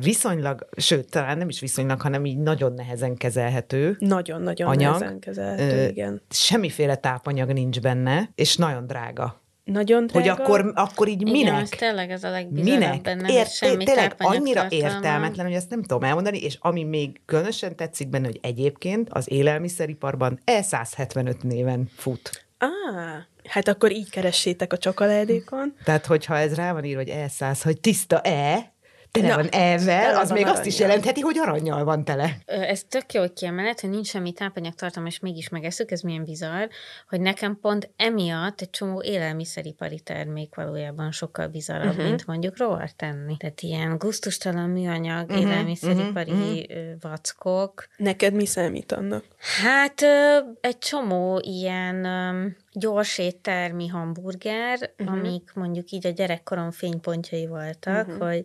viszonylag, sőt, talán nem is viszonylag, hanem így nagyon nehezen kezelhető. Nagyon-nagyon nehezen kezelhető, igen. Semmiféle tápanyag nincs benne, és nagyon drága. Nagyon drága. Hogy akkor, akkor így minek? Igen, tényleg ez a legbizarabb benne, Ért, semmi Tényleg annyira értelmetlen, hogy ezt nem tudom elmondani, és ami még különösen tetszik benne, hogy egyébként az élelmiszeriparban E175 néven fut. Ah, hát akkor így keressétek a csokoládékon. Tehát, hogyha ez rá van írva, hogy E100, hogy tiszta E, tele van elvel, az még azt is jelentheti, hogy aranyjal van tele. Ez tök jó, hogy kiemelet, hogy nincs semmi tápanyagtartalma, és mégis megeszük, ez milyen bizarr, hogy nekem pont emiatt egy csomó élelmiszeripari termék valójában sokkal bizarrabb, uh-huh. mint mondjuk rovar tenni. Tehát ilyen guztustalan műanyag, uh-huh. élelmiszeripari uh-huh. vackok. Neked mi számít annak? Hát egy csomó ilyen gyors éttermi hamburger, uh-huh. amik mondjuk így a gyerekkorom fénypontjai voltak, uh-huh. hogy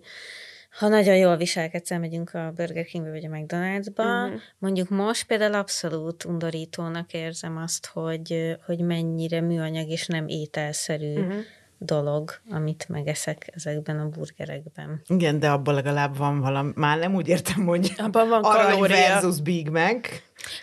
ha nagyon jól viselkedsz, elmegyünk a Burger Kingbe vagy a McDonald'sba. Uh-huh. Mondjuk most például abszolút undorítónak érzem azt, hogy, hogy mennyire műanyag és nem ételszerű uh-huh dolog, amit megeszek ezekben a burgerekben. Igen, de abban legalább van valami, már nem úgy értem, hogy abban van kalória. versus Big Mac.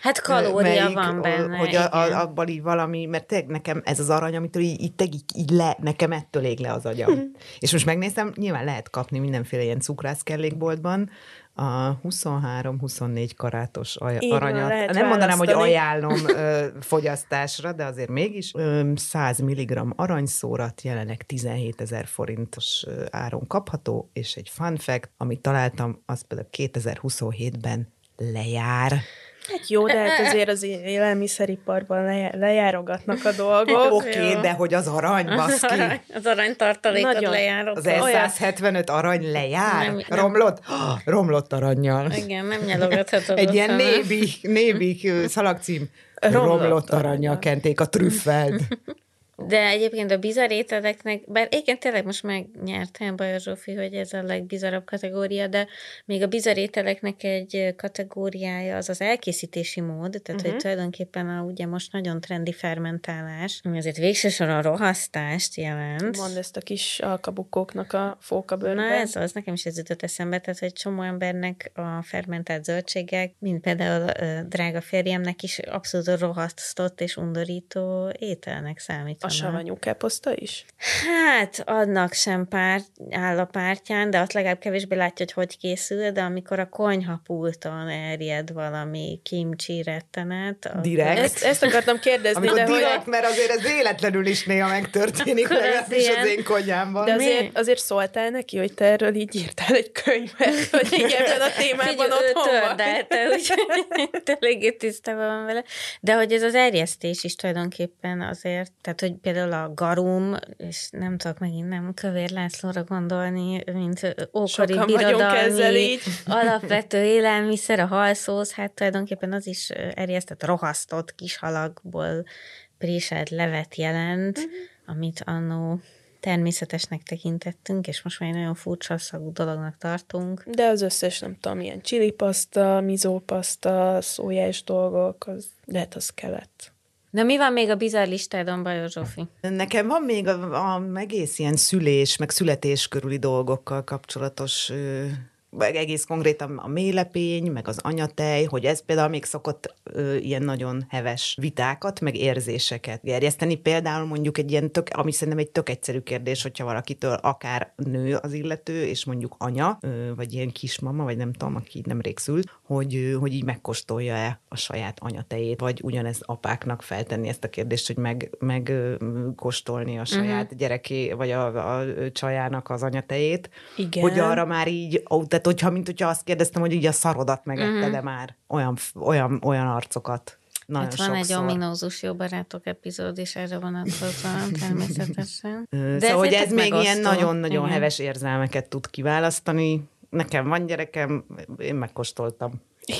Hát kalória melyik, van benne, Hogy a, a, abban így valami, mert te, nekem ez az arany, amitől így, így, így, így le, nekem ettől ég le az agyam. És most megnéztem, nyilván lehet kapni mindenféle ilyen cukrászkellékboltban, a 23-24 karátos aj- Így aranyat. Van, Nem mondanám, hogy ajánlom ö, fogyasztásra, de azért mégis ö, 100 mg aranyszórat jelenek 17 ezer forintos áron kapható, és egy fun fact, amit találtam, az például 2027-ben lejár. Hát jó, de hát azért az élelmiszeriparban lejárogatnak a dolgok. Oké, okay, de hogy az arany, baszki. az arany tartalékot Nagyon. lejárok. Az E175 arany lejár? Nem, nem. Romlott? Oh, romlott aranyjal. Igen, nem nyalogathatod. Egy ilyen névi, névi szalagcím. Romlott, romlott aranyjal kenték a trüffeld. De egyébként a bizarr ételeknek, bár igen, tényleg most megnyertem Bajor Zsófi, hogy ez a legbizarabb kategória, de még a bizarr ételeknek egy kategóriája az az elkészítési mód, tehát uh-huh. hogy mhm. tulajdonképpen a ugye most nagyon trendi fermentálás, ami azért végsősorban rohasztást jelent. Mond ezt a kis alkabukóknak a fókabőrben. Na ez az, nekem is ez jutott eszembe, tehát hogy csomó embernek a fermentált zöldségek, mint például a drága férjemnek is abszolút rohasztott és undorító ételnek számít. A savanyú káposzta is? Hát, annak sem párt, áll a pártján, de azt legalább kevésbé látja, hogy hogy készül, de amikor a konyhapulton erjed valami kimcsi rettenet. Akkor... Direkt? Ezt, ezt akartam kérdezni. Amikor de direkt, hogy... mert azért ez véletlenül is néha megtörténik, legalábbis az én konyámban. De azért, azért szóltál neki, hogy te erről így írtál egy könyvet, hogy így ebben a témában otthon tördelte, úgyhogy eléggé tisztában van vele. De hogy ez az erjesztés is tulajdonképpen azért, tehát hogy például a garum, és nem tudok megint nem Kövér Lászlóra gondolni, mint ókori Sokan birodalmi alapvető élelmiszer, a halszósz, hát tulajdonképpen az is erjesztett rohasztott kis halakból préselt levet jelent, uh-huh. amit annó természetesnek tekintettünk, és most már egy nagyon furcsa szagú dolognak tartunk. De az összes, nem tudom, ilyen csili-paszta, mizópaszta, szójás dolgok, az lehet az kellett. De mi van még a bizarr listádon, Bajor Zsófi? Nekem van még a, a egész ilyen szülés, meg születés körüli dolgokkal kapcsolatos egész konkrétan a mélepény, meg az anyatej, hogy ez például még szokott ö, ilyen nagyon heves vitákat, meg érzéseket gerjeszteni. Például mondjuk egy ilyen tök, ami szerintem egy tök egyszerű kérdés, hogyha valakitől akár nő az illető, és mondjuk anya, ö, vagy ilyen kismama, vagy nem tudom, aki nemrég szült, hogy, ö, hogy így megkóstolja-e a saját anyatejét, vagy ugyanez apáknak feltenni ezt a kérdést, hogy meg, meg ö, kóstolni a saját uh-huh. gyereké, vagy a, a, a csajának az anyatejét. Igen. Hogy arra már így tehát, hogyha, mint hogyha azt kérdeztem, hogy így a szarodat megette, uh-huh. de már olyan, olyan, olyan arcokat. Nagyon hát van sokszor. egy ominózus jó barátok epizód is erre vonatkozóan, természetesen. De szóval, hogy ez még ilyen nagyon-nagyon heves érzelmeket tud kiválasztani. Nekem van gyerekem, én megkóstoltam.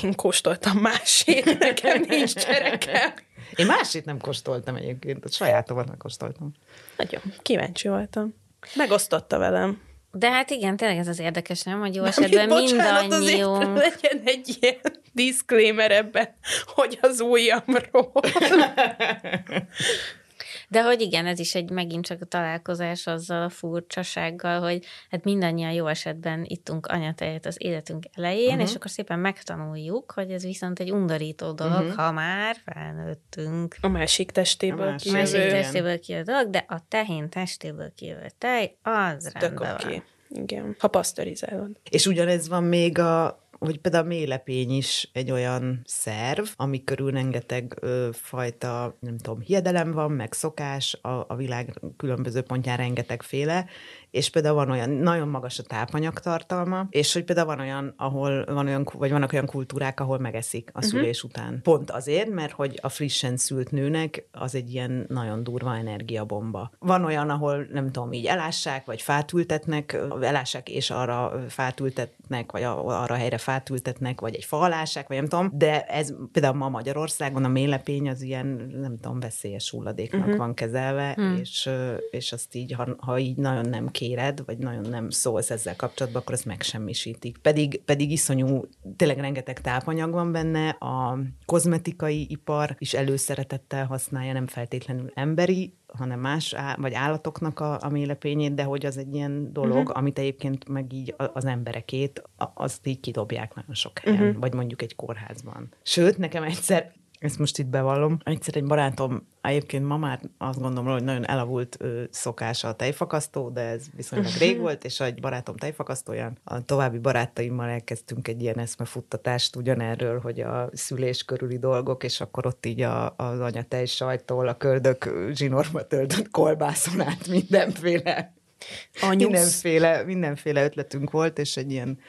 Én kóstoltam másét, nekem nincs gyerekem. Én másét nem kóstoltam egyébként, a sajátomat megkóstoltam. Nagyon kíváncsi voltam. Megosztotta velem. De hát igen, tényleg ez az érdekes, nem? Hogy jó esetben mindannyiunk... legyen egy ilyen disclaimer ebben, hogy az ujjamról. De hogy igen, ez is egy megint csak a találkozás azzal a furcsasággal, hogy hát mindannyian jó esetben ittunk anyatejet az életünk elején, uh-huh. és akkor szépen megtanuljuk, hogy ez viszont egy undorító dolog, uh-huh. ha már felnőttünk. A másik testéből a másik, másik testéből kijövő dolog, de a tehén testéből kijövő tej, az Tök rendben okay. van. Igen, ha pasztorizálod. És ugyanez van még a hogy például a mélepény is egy olyan szerv, ami körül rengeteg ö, fajta, nem tudom, hiedelem van, meg szokás, a, a világ különböző pontján rengetegféle, és például van olyan, nagyon magas a tápanyagtartalma, és hogy például van olyan, ahol van olyan, vagy vannak olyan kultúrák, ahol megeszik a uh-huh. szülés után. Pont azért, mert hogy a frissen szült nőnek az egy ilyen nagyon durva energiabomba. Van olyan, ahol nem tudom, így elássák, vagy fátültetnek, elássák és arra fátültetnek, vagy arra helyre fátültetnek, vagy egy falássák, vagy nem tudom, de ez például ma Magyarországon a mélepény az ilyen, nem tudom, veszélyes hulladéknak uh-huh. van kezelve, uh-huh. és, és azt így, ha, ha így nagyon nem kéred, vagy nagyon nem szólsz ezzel kapcsolatban, akkor ezt megsemmisítik. Pedig, pedig iszonyú, tényleg rengeteg tápanyag van benne, a kozmetikai ipar is előszeretettel használja, nem feltétlenül emberi, hanem más, vagy állatoknak a, a mélepényét, de hogy az egy ilyen dolog, uh-huh. amit egyébként meg így az emberekét, azt így kidobják nagyon sok helyen, uh-huh. vagy mondjuk egy kórházban. Sőt, nekem egyszer ezt most itt bevallom. Egyszer egy barátom, egyébként ma már azt gondolom, hogy nagyon elavult ö, szokása a tejfakasztó, de ez viszonylag rég volt, és egy barátom tejfakasztóján a további barátaimmal elkezdtünk egy ilyen eszmefuttatást ugyanerről, hogy a szülés körüli dolgok, és akkor ott így a, az anyatej sajtól a köldök zsinorba töltött kolbászon át mindenféle Anyusz. mindenféle, mindenféle ötletünk volt, és egy ilyen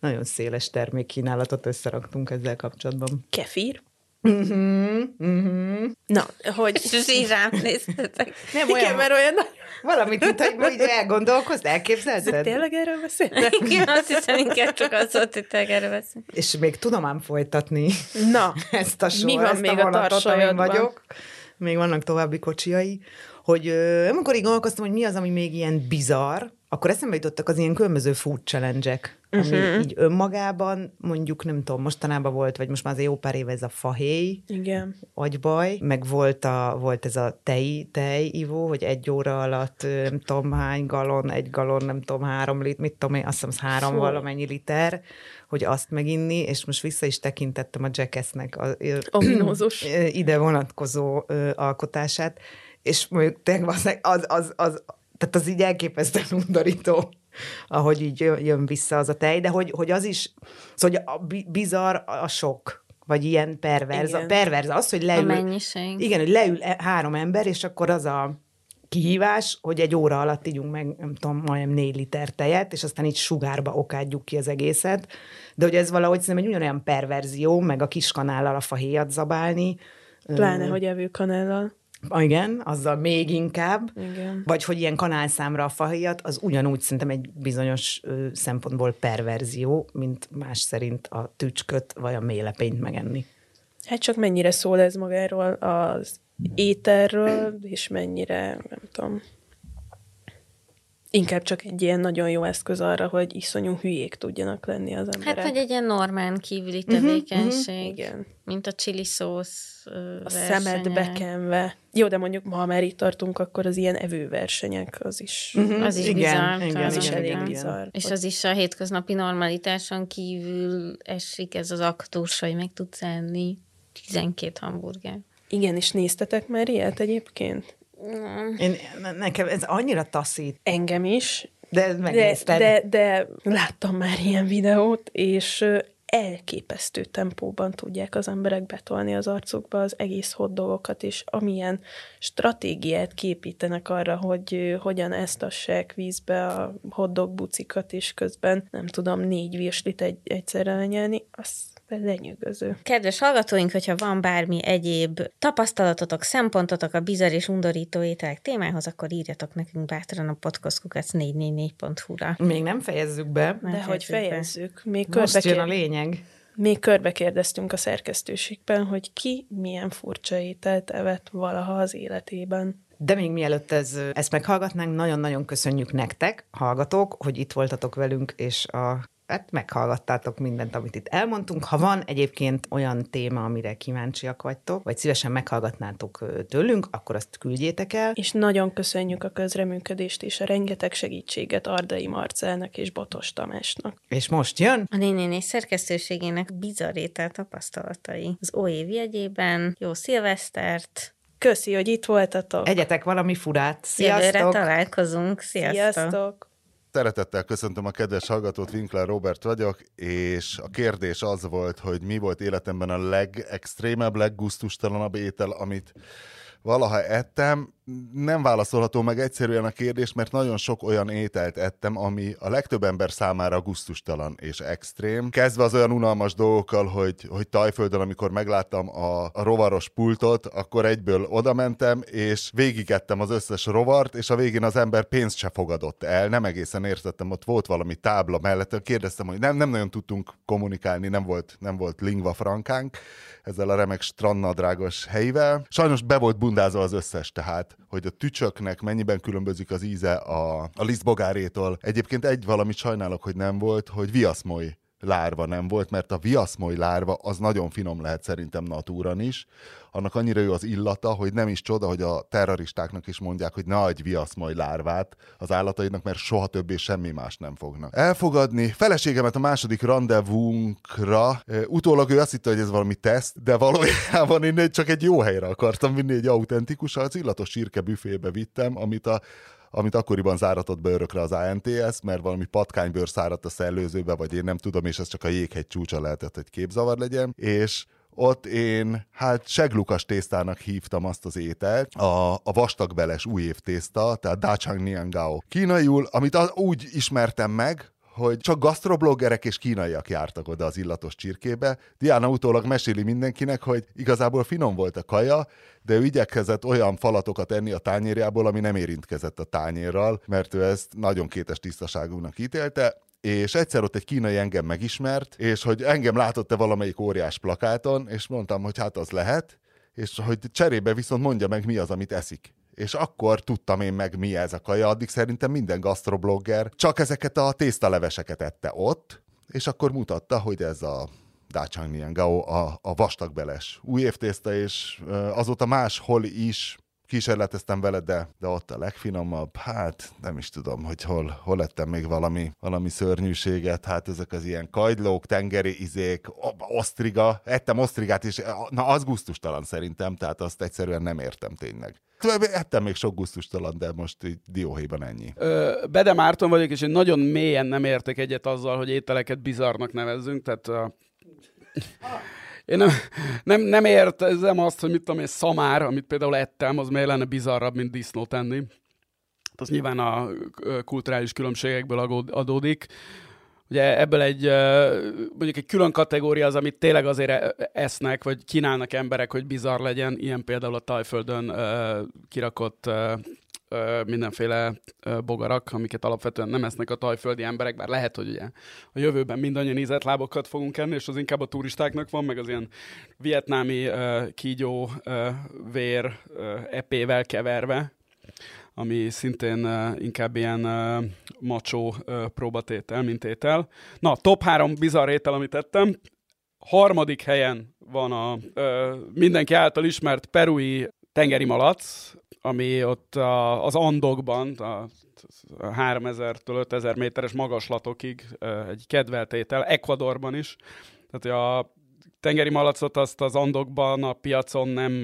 nagyon széles termékkínálatot összeraktunk ezzel kapcsolatban. Kefir? Uh-huh, uh-huh. Na, hogy... És így rám néztetek. Nem olyan, Igen, mert olyan. Valamit, mint hogy így elgondolkozz, elképzelted? Tényleg erről beszéltek? Igen, azt hiszem, inkább csak az volt, hogy tényleg erről beszél. És még tudom ám folytatni Na, ezt a sor, mi van ezt még a, a vagyok még vannak további kocsiai, hogy amikor így gondolkoztam, hogy mi az, ami még ilyen bizarr, akkor eszembe jutottak az ilyen különböző food challenge ami uh-huh. így önmagában, mondjuk nem tudom, mostanában volt, vagy most már azért jó pár éve ez a fahéj, Igen. agybaj, meg volt, a, volt ez a tej, tej ivó, hogy egy óra alatt nem tudom hány galon, egy galon, nem tudom, három lit, mit tudom én, azt hiszem, az három Fú. valamennyi liter, hogy azt meginni, és most vissza is tekintettem a Jackassnek a, Ominózus. ide vonatkozó alkotását, és mondjuk tényleg az, az, az, az, tehát az így elképesztően undorító, ahogy így jön vissza az a tej, de hogy, hogy az is, szóval hogy a bizarr a sok, vagy ilyen perverz. Igen. A perverz az, hogy leül... A mennyiség. Igen, hogy leül e- három ember, és akkor az a kihívás, hogy egy óra alatt ígyunk meg, nem tudom, majdnem négy liter tejet, és aztán így sugárba okádjuk ki az egészet. De hogy ez valahogy szerintem egy ugyanolyan perverzió, meg a kis kanállal a fahéjat zabálni. Pláne, hogy evőkanállal. Igen, azzal még inkább. Igen. Vagy hogy ilyen kanálszámra a fahéjat, az ugyanúgy szerintem egy bizonyos ö, szempontból perverzió, mint más szerint a tücsköt vagy a mélepényt megenni. Hát csak mennyire szól ez magáról az éterről, és mennyire, nem tudom, inkább csak egy ilyen nagyon jó eszköz arra, hogy iszonyú hülyék tudjanak lenni az emberek. Hát, vagy egy ilyen normán kívüli mhm, tevékenység, uh-huh, igen. mint a chili szósz A szemed bekenve. Jó, de mondjuk ma, ha már itt tartunk, akkor az ilyen evőversenyek, az is, uh-huh, az is igen, bizarr. Igen, az igen, is elég igen. bizarr. És az is a hétköznapi normalitáson kívül esik ez az aktus, hogy meg tudsz enni 12 hamburger. Igen, és néztetek már ilyet egyébként? Nem. Én, nekem ez annyira taszít. Engem is. De megnézted. De, de, de láttam már ilyen videót, és elképesztő tempóban tudják az emberek betolni az arcukba az egész hotdogokat, és amilyen stratégiát képítenek arra, hogy hogyan esztassák vízbe a hotdog bucikat, és közben nem tudom, négy virslit egy, egyszerre lenyelni, az lenyűgöző. Kedves hallgatóink, hogyha van bármi egyéb tapasztalatotok, szempontotok a bizarr és undorító ételek témához, akkor írjatok nekünk bátran a podcastkukac 444.hu-ra. Még nem fejezzük be. Nem De hogy fejezzük. Még Most jön a lényeg. Még körbe kérdeztünk a szerkesztőségben, hogy ki milyen furcsa ételt evett valaha az életében. De még mielőtt ez, ezt meghallgatnánk, nagyon-nagyon köszönjük nektek, hallgatók, hogy itt voltatok velünk, és a hát meghallgattátok mindent, amit itt elmondtunk. Ha van egyébként olyan téma, amire kíváncsiak vagytok, vagy szívesen meghallgatnátok tőlünk, akkor azt küldjétek el. És nagyon köszönjük a közreműködést és a rengeteg segítséget Ardai Marcelnek és Botos Tamásnak. És most jön a nénéné szerkesztőségének bizarétel tapasztalatai. Az OÉV jegyében jó szilvesztert, Köszi, hogy itt voltatok. Egyetek valami furát. Sziasztok! Jövőre találkozunk. Sziasztok! Sziasztok! Szeretettel köszöntöm a kedves hallgatót, Winkler Robert vagyok, és a kérdés az volt, hogy mi volt életemben a legextrémebb, leggusztustalanabb étel, amit valaha ettem. Nem válaszolható meg egyszerűen a kérdés, mert nagyon sok olyan ételt ettem, ami a legtöbb ember számára gusztustalan és extrém. Kezdve az olyan unalmas dolgokkal, hogy, hogy Tajföldön, amikor megláttam a, a rovaros pultot, akkor egyből oda mentem, és végigettem az összes rovart, és a végén az ember pénzt se fogadott el. Nem egészen értettem, ott volt valami tábla mellett, kérdeztem, hogy nem, nem nagyon tudtunk kommunikálni, nem volt, nem volt lingva frankánk ezzel a remek strandnadrágos helyivel. Sajnos be volt bundázva az összes, tehát hogy a tücsöknek mennyiben különbözik az íze a, a lisztbogárétól. Egyébként egy valamit sajnálok, hogy nem volt, hogy viaszmoly lárva nem volt, mert a viaszmoly lárva az nagyon finom lehet szerintem natúran is. Annak annyira jó az illata, hogy nem is csoda, hogy a terroristáknak is mondják, hogy ne adj viaszmoly lárvát az állataidnak, mert soha többé semmi más nem fognak. Elfogadni feleségemet a második rendezvúnkra, utólag ő azt hitte, hogy ez valami teszt, de valójában én csak egy jó helyre akartam vinni, egy autentikus, az illatos sírke büfébe vittem, amit a amit akkoriban záratott be örökre az ANTS, mert valami patkánybőr száradt a szellőzőbe, vagy én nem tudom, és ez csak a jéghegy csúcsa lehetett, hogy képzavar legyen, és ott én hát seglukas tésztának hívtam azt az ételt, a, a vastagbeles újév tészta, tehát Dachang Niangao. Kínaiul, amit úgy ismertem meg, hogy csak gasztrobloggerek és kínaiak jártak oda az illatos csirkébe. Diana utólag meséli mindenkinek, hogy igazából finom volt a kaja, de ő igyekezett olyan falatokat enni a tányérjából, ami nem érintkezett a tányérral, mert ő ezt nagyon kétes tisztaságúnak ítélte, és egyszer ott egy kínai engem megismert, és hogy engem látott-e valamelyik óriás plakáton, és mondtam, hogy hát az lehet, és hogy cserébe viszont mondja meg, mi az, amit eszik és akkor tudtam én meg, mi ez a kaja. Addig szerintem minden gastroblogger csak ezeket a tésztaleveseket ette ott, és akkor mutatta, hogy ez a Dachang Gao a, a vastagbeles új évtészta, és azóta máshol is kísérleteztem vele, de, de ott a legfinomabb, hát nem is tudom, hogy hol, hol lettem még valami, valami szörnyűséget, hát ezek az ilyen kajdlók, tengeri izék, osztriga, ettem osztrigát is, na az guztustalan szerintem, tehát azt egyszerűen nem értem tényleg. Ettem még sok gusztustalan, de most így dióhéjban ennyi. Ö, Bede Márton vagyok, és én nagyon mélyen nem értek egyet azzal, hogy ételeket bizarnak nevezzünk, tehát a... Én nem, nem, nem értezem azt, hogy mit tudom én, szamár, amit például ettem, az miért lenne bizarrabb, mint disznót tenni. Az nyilván a kulturális különbségekből adódik. Ugye ebből egy, mondjuk egy külön kategória az, amit tényleg azért e, esznek, vagy kínálnak emberek, hogy bizarr legyen, ilyen például a Tajföldön kirakott mindenféle bogarak, amiket alapvetően nem esznek a tajföldi emberek, bár lehet, hogy ugye a jövőben mindannyian ízetlábokat fogunk enni, és az inkább a turistáknak van, meg az ilyen vietnámi kígyó vér epével keverve, ami szintén inkább ilyen macsó uh, próbatétel, mint étel. Na, top három bizarr étel, amit tettem. Harmadik helyen van a uh, mindenki által ismert perui tengeri malac, ami ott a, az Andokban, a, 3000-től 5000 méteres magaslatokig egy kedvelt étel, Ecuadorban is. Tehát a tengeri malacot azt az Andokban a piacon nem,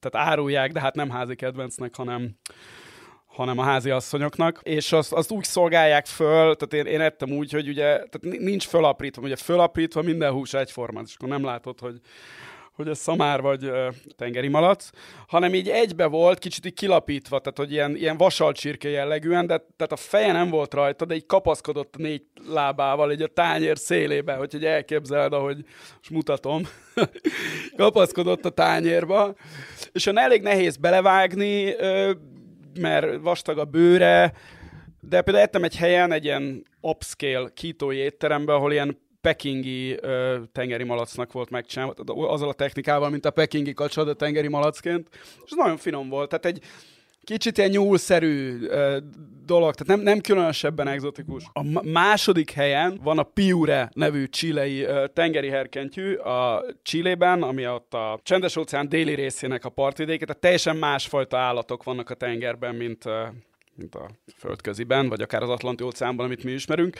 tehát árulják, de hát nem házi kedvencnek, hanem hanem a házi asszonyoknak, és azt, azt úgy szolgálják föl, tehát én, én ettem úgy, hogy ugye tehát nincs fölaprítva, ugye fölaprítva minden hús egyforma, és akkor nem látod, hogy hogy ez szamár vagy tengeri malac, hanem így egybe volt, kicsit így kilapítva, tehát hogy ilyen, ilyen vasalcsirke jellegűen, de tehát a feje nem volt rajta, de így kapaszkodott négy lábával így a tányér szélébe, hogy elképzeled, ahogy most mutatom, kapaszkodott a tányérba, és olyan elég nehéz belevágni, mert vastag a bőre, de például ettem egy helyen, egy ilyen upscale kítói étteremben, ahol ilyen pekingi ö, tengeri malacnak volt megcsinálva, azzal a technikával, mint a pekingi kacsa, de tengeri malacként, és nagyon finom volt. Tehát egy kicsit ilyen nyúlszerű ö, dolog, tehát nem, nem különösebben egzotikus. A második helyen van a Piure nevű csilei ö, tengeri herkentyű a Csillében, ami ott a csendes óceán déli részének a partvidéke, tehát teljesen másfajta állatok vannak a tengerben, mint ö, mint a földköziben, vagy akár az Atlanti óceánban, amit mi ismerünk.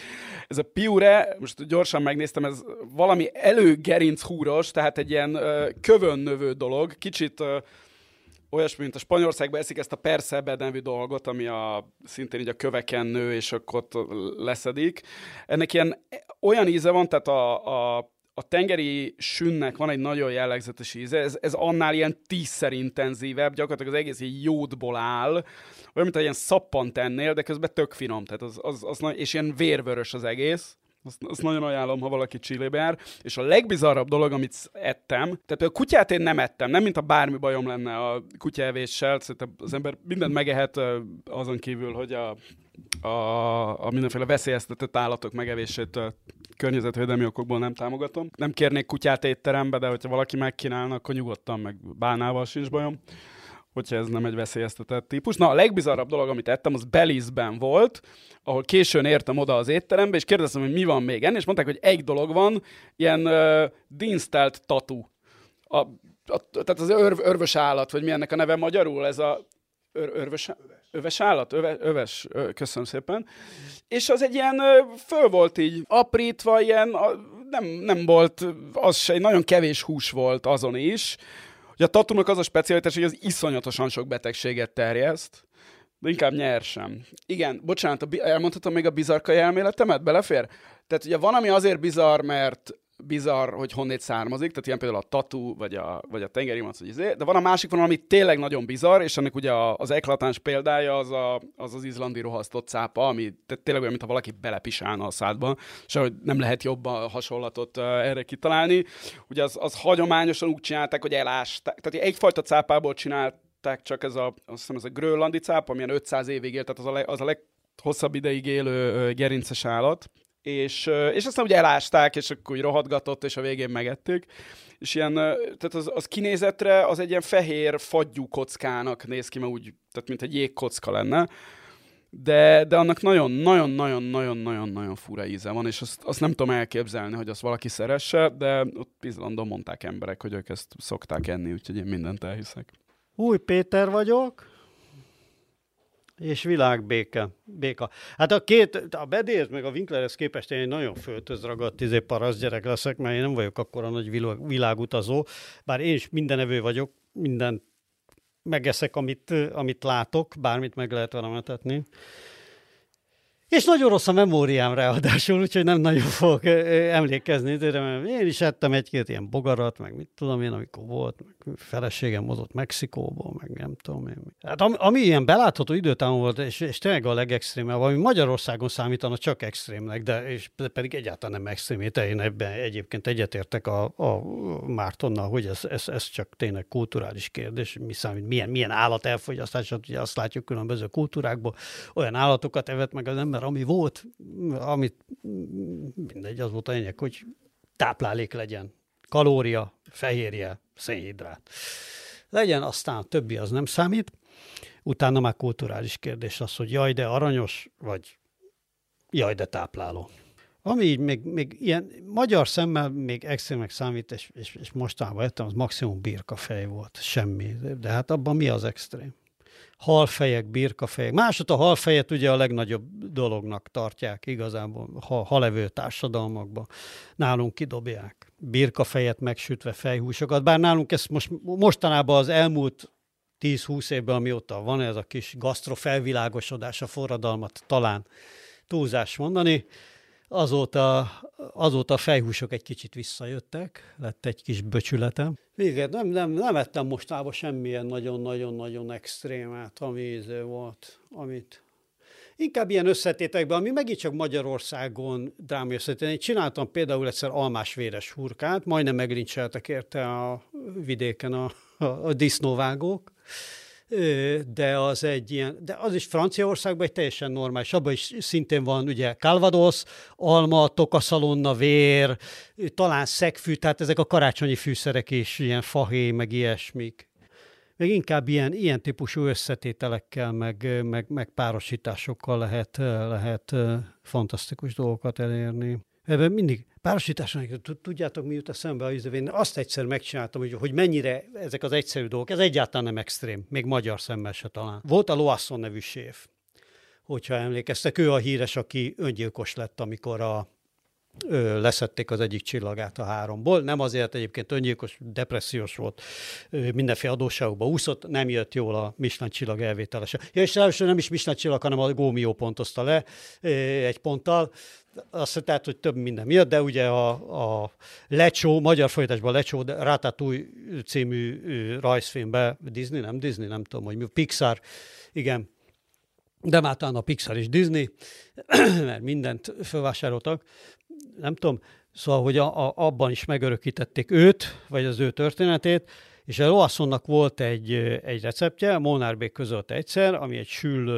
Ez a piure, most gyorsan megnéztem, ez valami előgerinc húros, tehát egy ilyen ö, kövön növő dolog, kicsit ö, olyasmi, mint a Spanyolországban eszik ezt a Perszebe nevű dolgot, ami a, szintén így a köveken nő, és akkor ott leszedik. Ennek ilyen olyan íze van, tehát a, a a tengeri sünnek van egy nagyon jellegzetes íze, ez, ez annál ilyen tízszer intenzívebb, gyakorlatilag az egész egy jódból áll, olyan, mint egy ilyen szappant ennél, de közben tök finom, tehát az, az, az, és ilyen vérvörös az egész. Azt, azt nagyon ajánlom, ha valaki Csillébe jár. És a legbizarrabb dolog, amit ettem, tehát a kutyát én nem ettem, nem mint a bármi bajom lenne a kutyaevéssel, szerintem az ember mindent megehet azon kívül, hogy a, a, a mindenféle veszélyeztetett állatok megevését környezetvédelmi okokból nem támogatom. Nem kérnék kutyát étterembe, de hogyha valaki megkínálna, akkor nyugodtan meg bánával sincs bajom hogyha ez nem egy veszélyeztetett típus. Na, a legbizarrabb dolog, amit ettem, az Belizben volt, ahol későn értem oda az étterembe, és kérdeztem, hogy mi van még enni, és mondták, hogy egy dolog van, ilyen uh, dinstelt tatu. A, a, tehát az örv, örvös állat, vagy mi ennek a neve magyarul, ez a ör, örvös, öves állat, öve, öves, ö, köszönöm szépen. És az egy ilyen, föl volt így aprítva, ilyen, a, nem, nem volt, az se, nagyon kevés hús volt azon is, Ugye a tatunak az a specialitás, hogy az iszonyatosan sok betegséget terjeszt, de inkább nyersem. Igen, bocsánat, elmondhatom még a bizarkai elméletemet? Belefér? Tehát ugye van, ami azért bizarr, mert bizarr, hogy honnét származik, tehát ilyen például a tatu, vagy a, vagy a tengeri mac, vagy izé, de van a másik vonal, ami tényleg nagyon bizarr, és ennek ugye az eklatáns példája az, a, az az izlandi rohasztott cápa, ami tehát tényleg olyan, mintha valaki belepisálna a szádba, és hogy nem lehet jobb a hasonlatot uh, erre kitalálni. Ugye az, az hagyományosan úgy csinálták, hogy elásták, tehát egyfajta cápából csinálták csak ez a, azt hiszem ez a grönlandi cápa, amilyen 500 évig élt, tehát az a, le, az a leghosszabb ideig élő uh, gerinces állat, és, és aztán ugye elásták, és akkor úgy rohadgatott, és a végén megették. És ilyen, tehát az, az kinézetre az egy ilyen fehér fagyú kockának néz ki, mert úgy, tehát mint egy jégkocka lenne. De, de annak nagyon-nagyon-nagyon-nagyon-nagyon-nagyon fura íze van, és azt, azt nem tudom elképzelni, hogy azt valaki szeresse, de ott Izlandon mondták emberek, hogy ők ezt szokták enni, úgyhogy én mindent elhiszek. Új Péter vagyok, és világbéke. Béka. Hát a két, a Bedéz meg a Winklerhez képest én egy nagyon föltözragadt izé parasz gyerek leszek, mert én nem vagyok akkora nagy világutazó, bár én is mindenevő vagyok, minden megeszek, amit, amit látok, bármit meg lehet vele metetni. És nagyon rossz a memóriám ráadásul, úgyhogy nem nagyon fogok emlékezni, de én is ettem egy-két ilyen bogarat, meg mit tudom én, amikor volt, meg feleségem mozott Mexikóból, meg nem tudom én. Hát ami, ami ilyen belátható időtávon volt, és, és tényleg a legextrémebb, ami Magyarországon számítana csak extrémnek, de és pedig egyáltalán nem extrém, én ebben egyébként egyetértek a, a Mártonnal, hogy ez, ez, ez, csak tényleg kulturális kérdés, mi számít, milyen, milyen állat elfogyasztás, ugye azt látjuk különböző kultúrákból, olyan állatokat evett meg az ember, ami volt, amit mindegy, az volt a lényeg, hogy táplálék legyen. Kalória, fehérje, szénhidrát. Legyen, aztán többi az nem számít. Utána már kulturális kérdés az, hogy jaj, de aranyos, vagy jaj, de tápláló. Ami így még, még ilyen magyar szemmel még extrémek számít, és, és, és mostanában ettem, az maximum birkafej volt, semmi. De hát abban mi az extrém? Halfejek, birkafejek. Másod a halfejet ugye a legnagyobb dolognak tartják igazából ha, halevő társadalmakban. Nálunk kidobják. Birkafejet megsütve fejhúsokat, bár nálunk ezt most, mostanában az elmúlt 10-20 évben, amióta van ez a kis gasztrofelvilágosodás, a forradalmat talán túlzás mondani, Azóta, azóta a fejhúsok egy kicsit visszajöttek, lett egy kis böcsületem. Igen, nem, nem, nem ettem mostában semmilyen nagyon-nagyon-nagyon extrémát, ami íző volt, amit inkább ilyen összetétekben, ami megint csak Magyarországon drámai összetétek. Én csináltam például egyszer almás véres hurkát, majdnem meglincseltek érte a vidéken a, a, a disznóvágók, de az egy ilyen, de az is Franciaországban egy teljesen normális, abban is szintén van ugye Calvados, alma, tokaszalonna, vér, talán szegfű, tehát ezek a karácsonyi fűszerek is, ilyen fahé, meg ilyesmik. Meg inkább ilyen, ilyen típusú összetételekkel, meg, meg, meg párosításokkal lehet, lehet fantasztikus dolgokat elérni. Ebben mindig párosításon, tudjátok, mi jut eszembe a én azt egyszer megcsináltam, hogy, hogy mennyire ezek az egyszerű dolgok, ez egyáltalán nem extrém, még magyar szemmel se talán. Volt a Loasson nevű séf, hogyha emlékeztek, ő a híres, aki öngyilkos lett, amikor a, ö, leszették az egyik csillagát a háromból. Nem azért egyébként öngyilkos, depressziós volt, mindenféle adósságokba úszott, nem jött jól a Michelin csillag elvételese. Ja, és először nem is Michelin csillag, hanem a Gómió pontozta le egy ponttal, azt tehát, hogy több minden miatt, de ugye a, a Lecsó, magyar folytatásban Lecsó, Ratatouille című rajzfilmbe, Disney, nem Disney, nem tudom, hogy mi, Pixar, igen, de már talán a Pixar és Disney, mert mindent felvásároltak, nem tudom, szóval, hogy a, a, abban is megörökítették őt, vagy az ő történetét, és a Loassonnak volt egy, egy receptje, Molnár Bék közölt egyszer, ami egy sül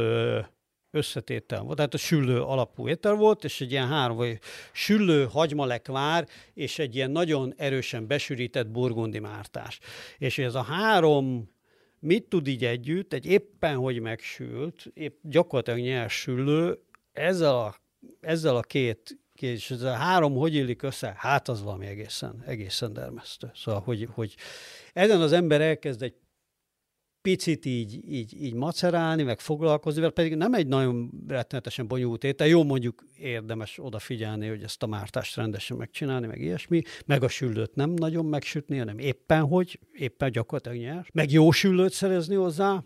összetétel volt. Tehát a süllő alapú étel volt, és egy ilyen három, vagy süllő, hagymalekvár, és egy ilyen nagyon erősen besűrített burgundi mártás. És ez a három mit tud így együtt, egy éppen hogy megsült, épp gyakorlatilag nyers süllő, ezzel a, ezzel a két és ez a három hogy illik össze? Hát az valami egészen, egészen dermesztő. Szóval, hogy, hogy ezen az ember elkezd egy picit így, így, így macerálni, meg foglalkozni, mert pedig nem egy nagyon rettenetesen bonyolult étel. Jó, mondjuk érdemes odafigyelni, hogy ezt a mártást rendesen megcsinálni, meg ilyesmi, meg a süllőt nem nagyon megsütni, hanem éppen hogy, éppen gyakorlatilag nyer. Meg jó süllőt szerezni hozzá,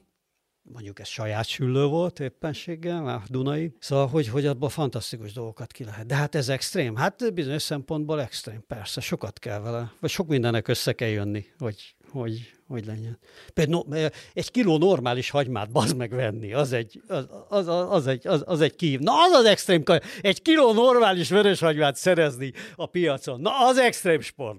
mondjuk ez saját süllő volt éppenséggel, a Dunai, szóval, hogy, hogy abban fantasztikus dolgokat ki lehet. De hát ez extrém. Hát bizonyos szempontból extrém, persze, sokat kell vele, vagy sok mindennek össze kell jönni, hogy, hogy, hogy legyen. Például no, egy kiló normális hagymát bazd meg venni, az egy, az, az, az, egy, az, az egy kív. Na, az az extrém, egy kiló normális vörös hagymát szerezni a piacon, na, az extrém sport.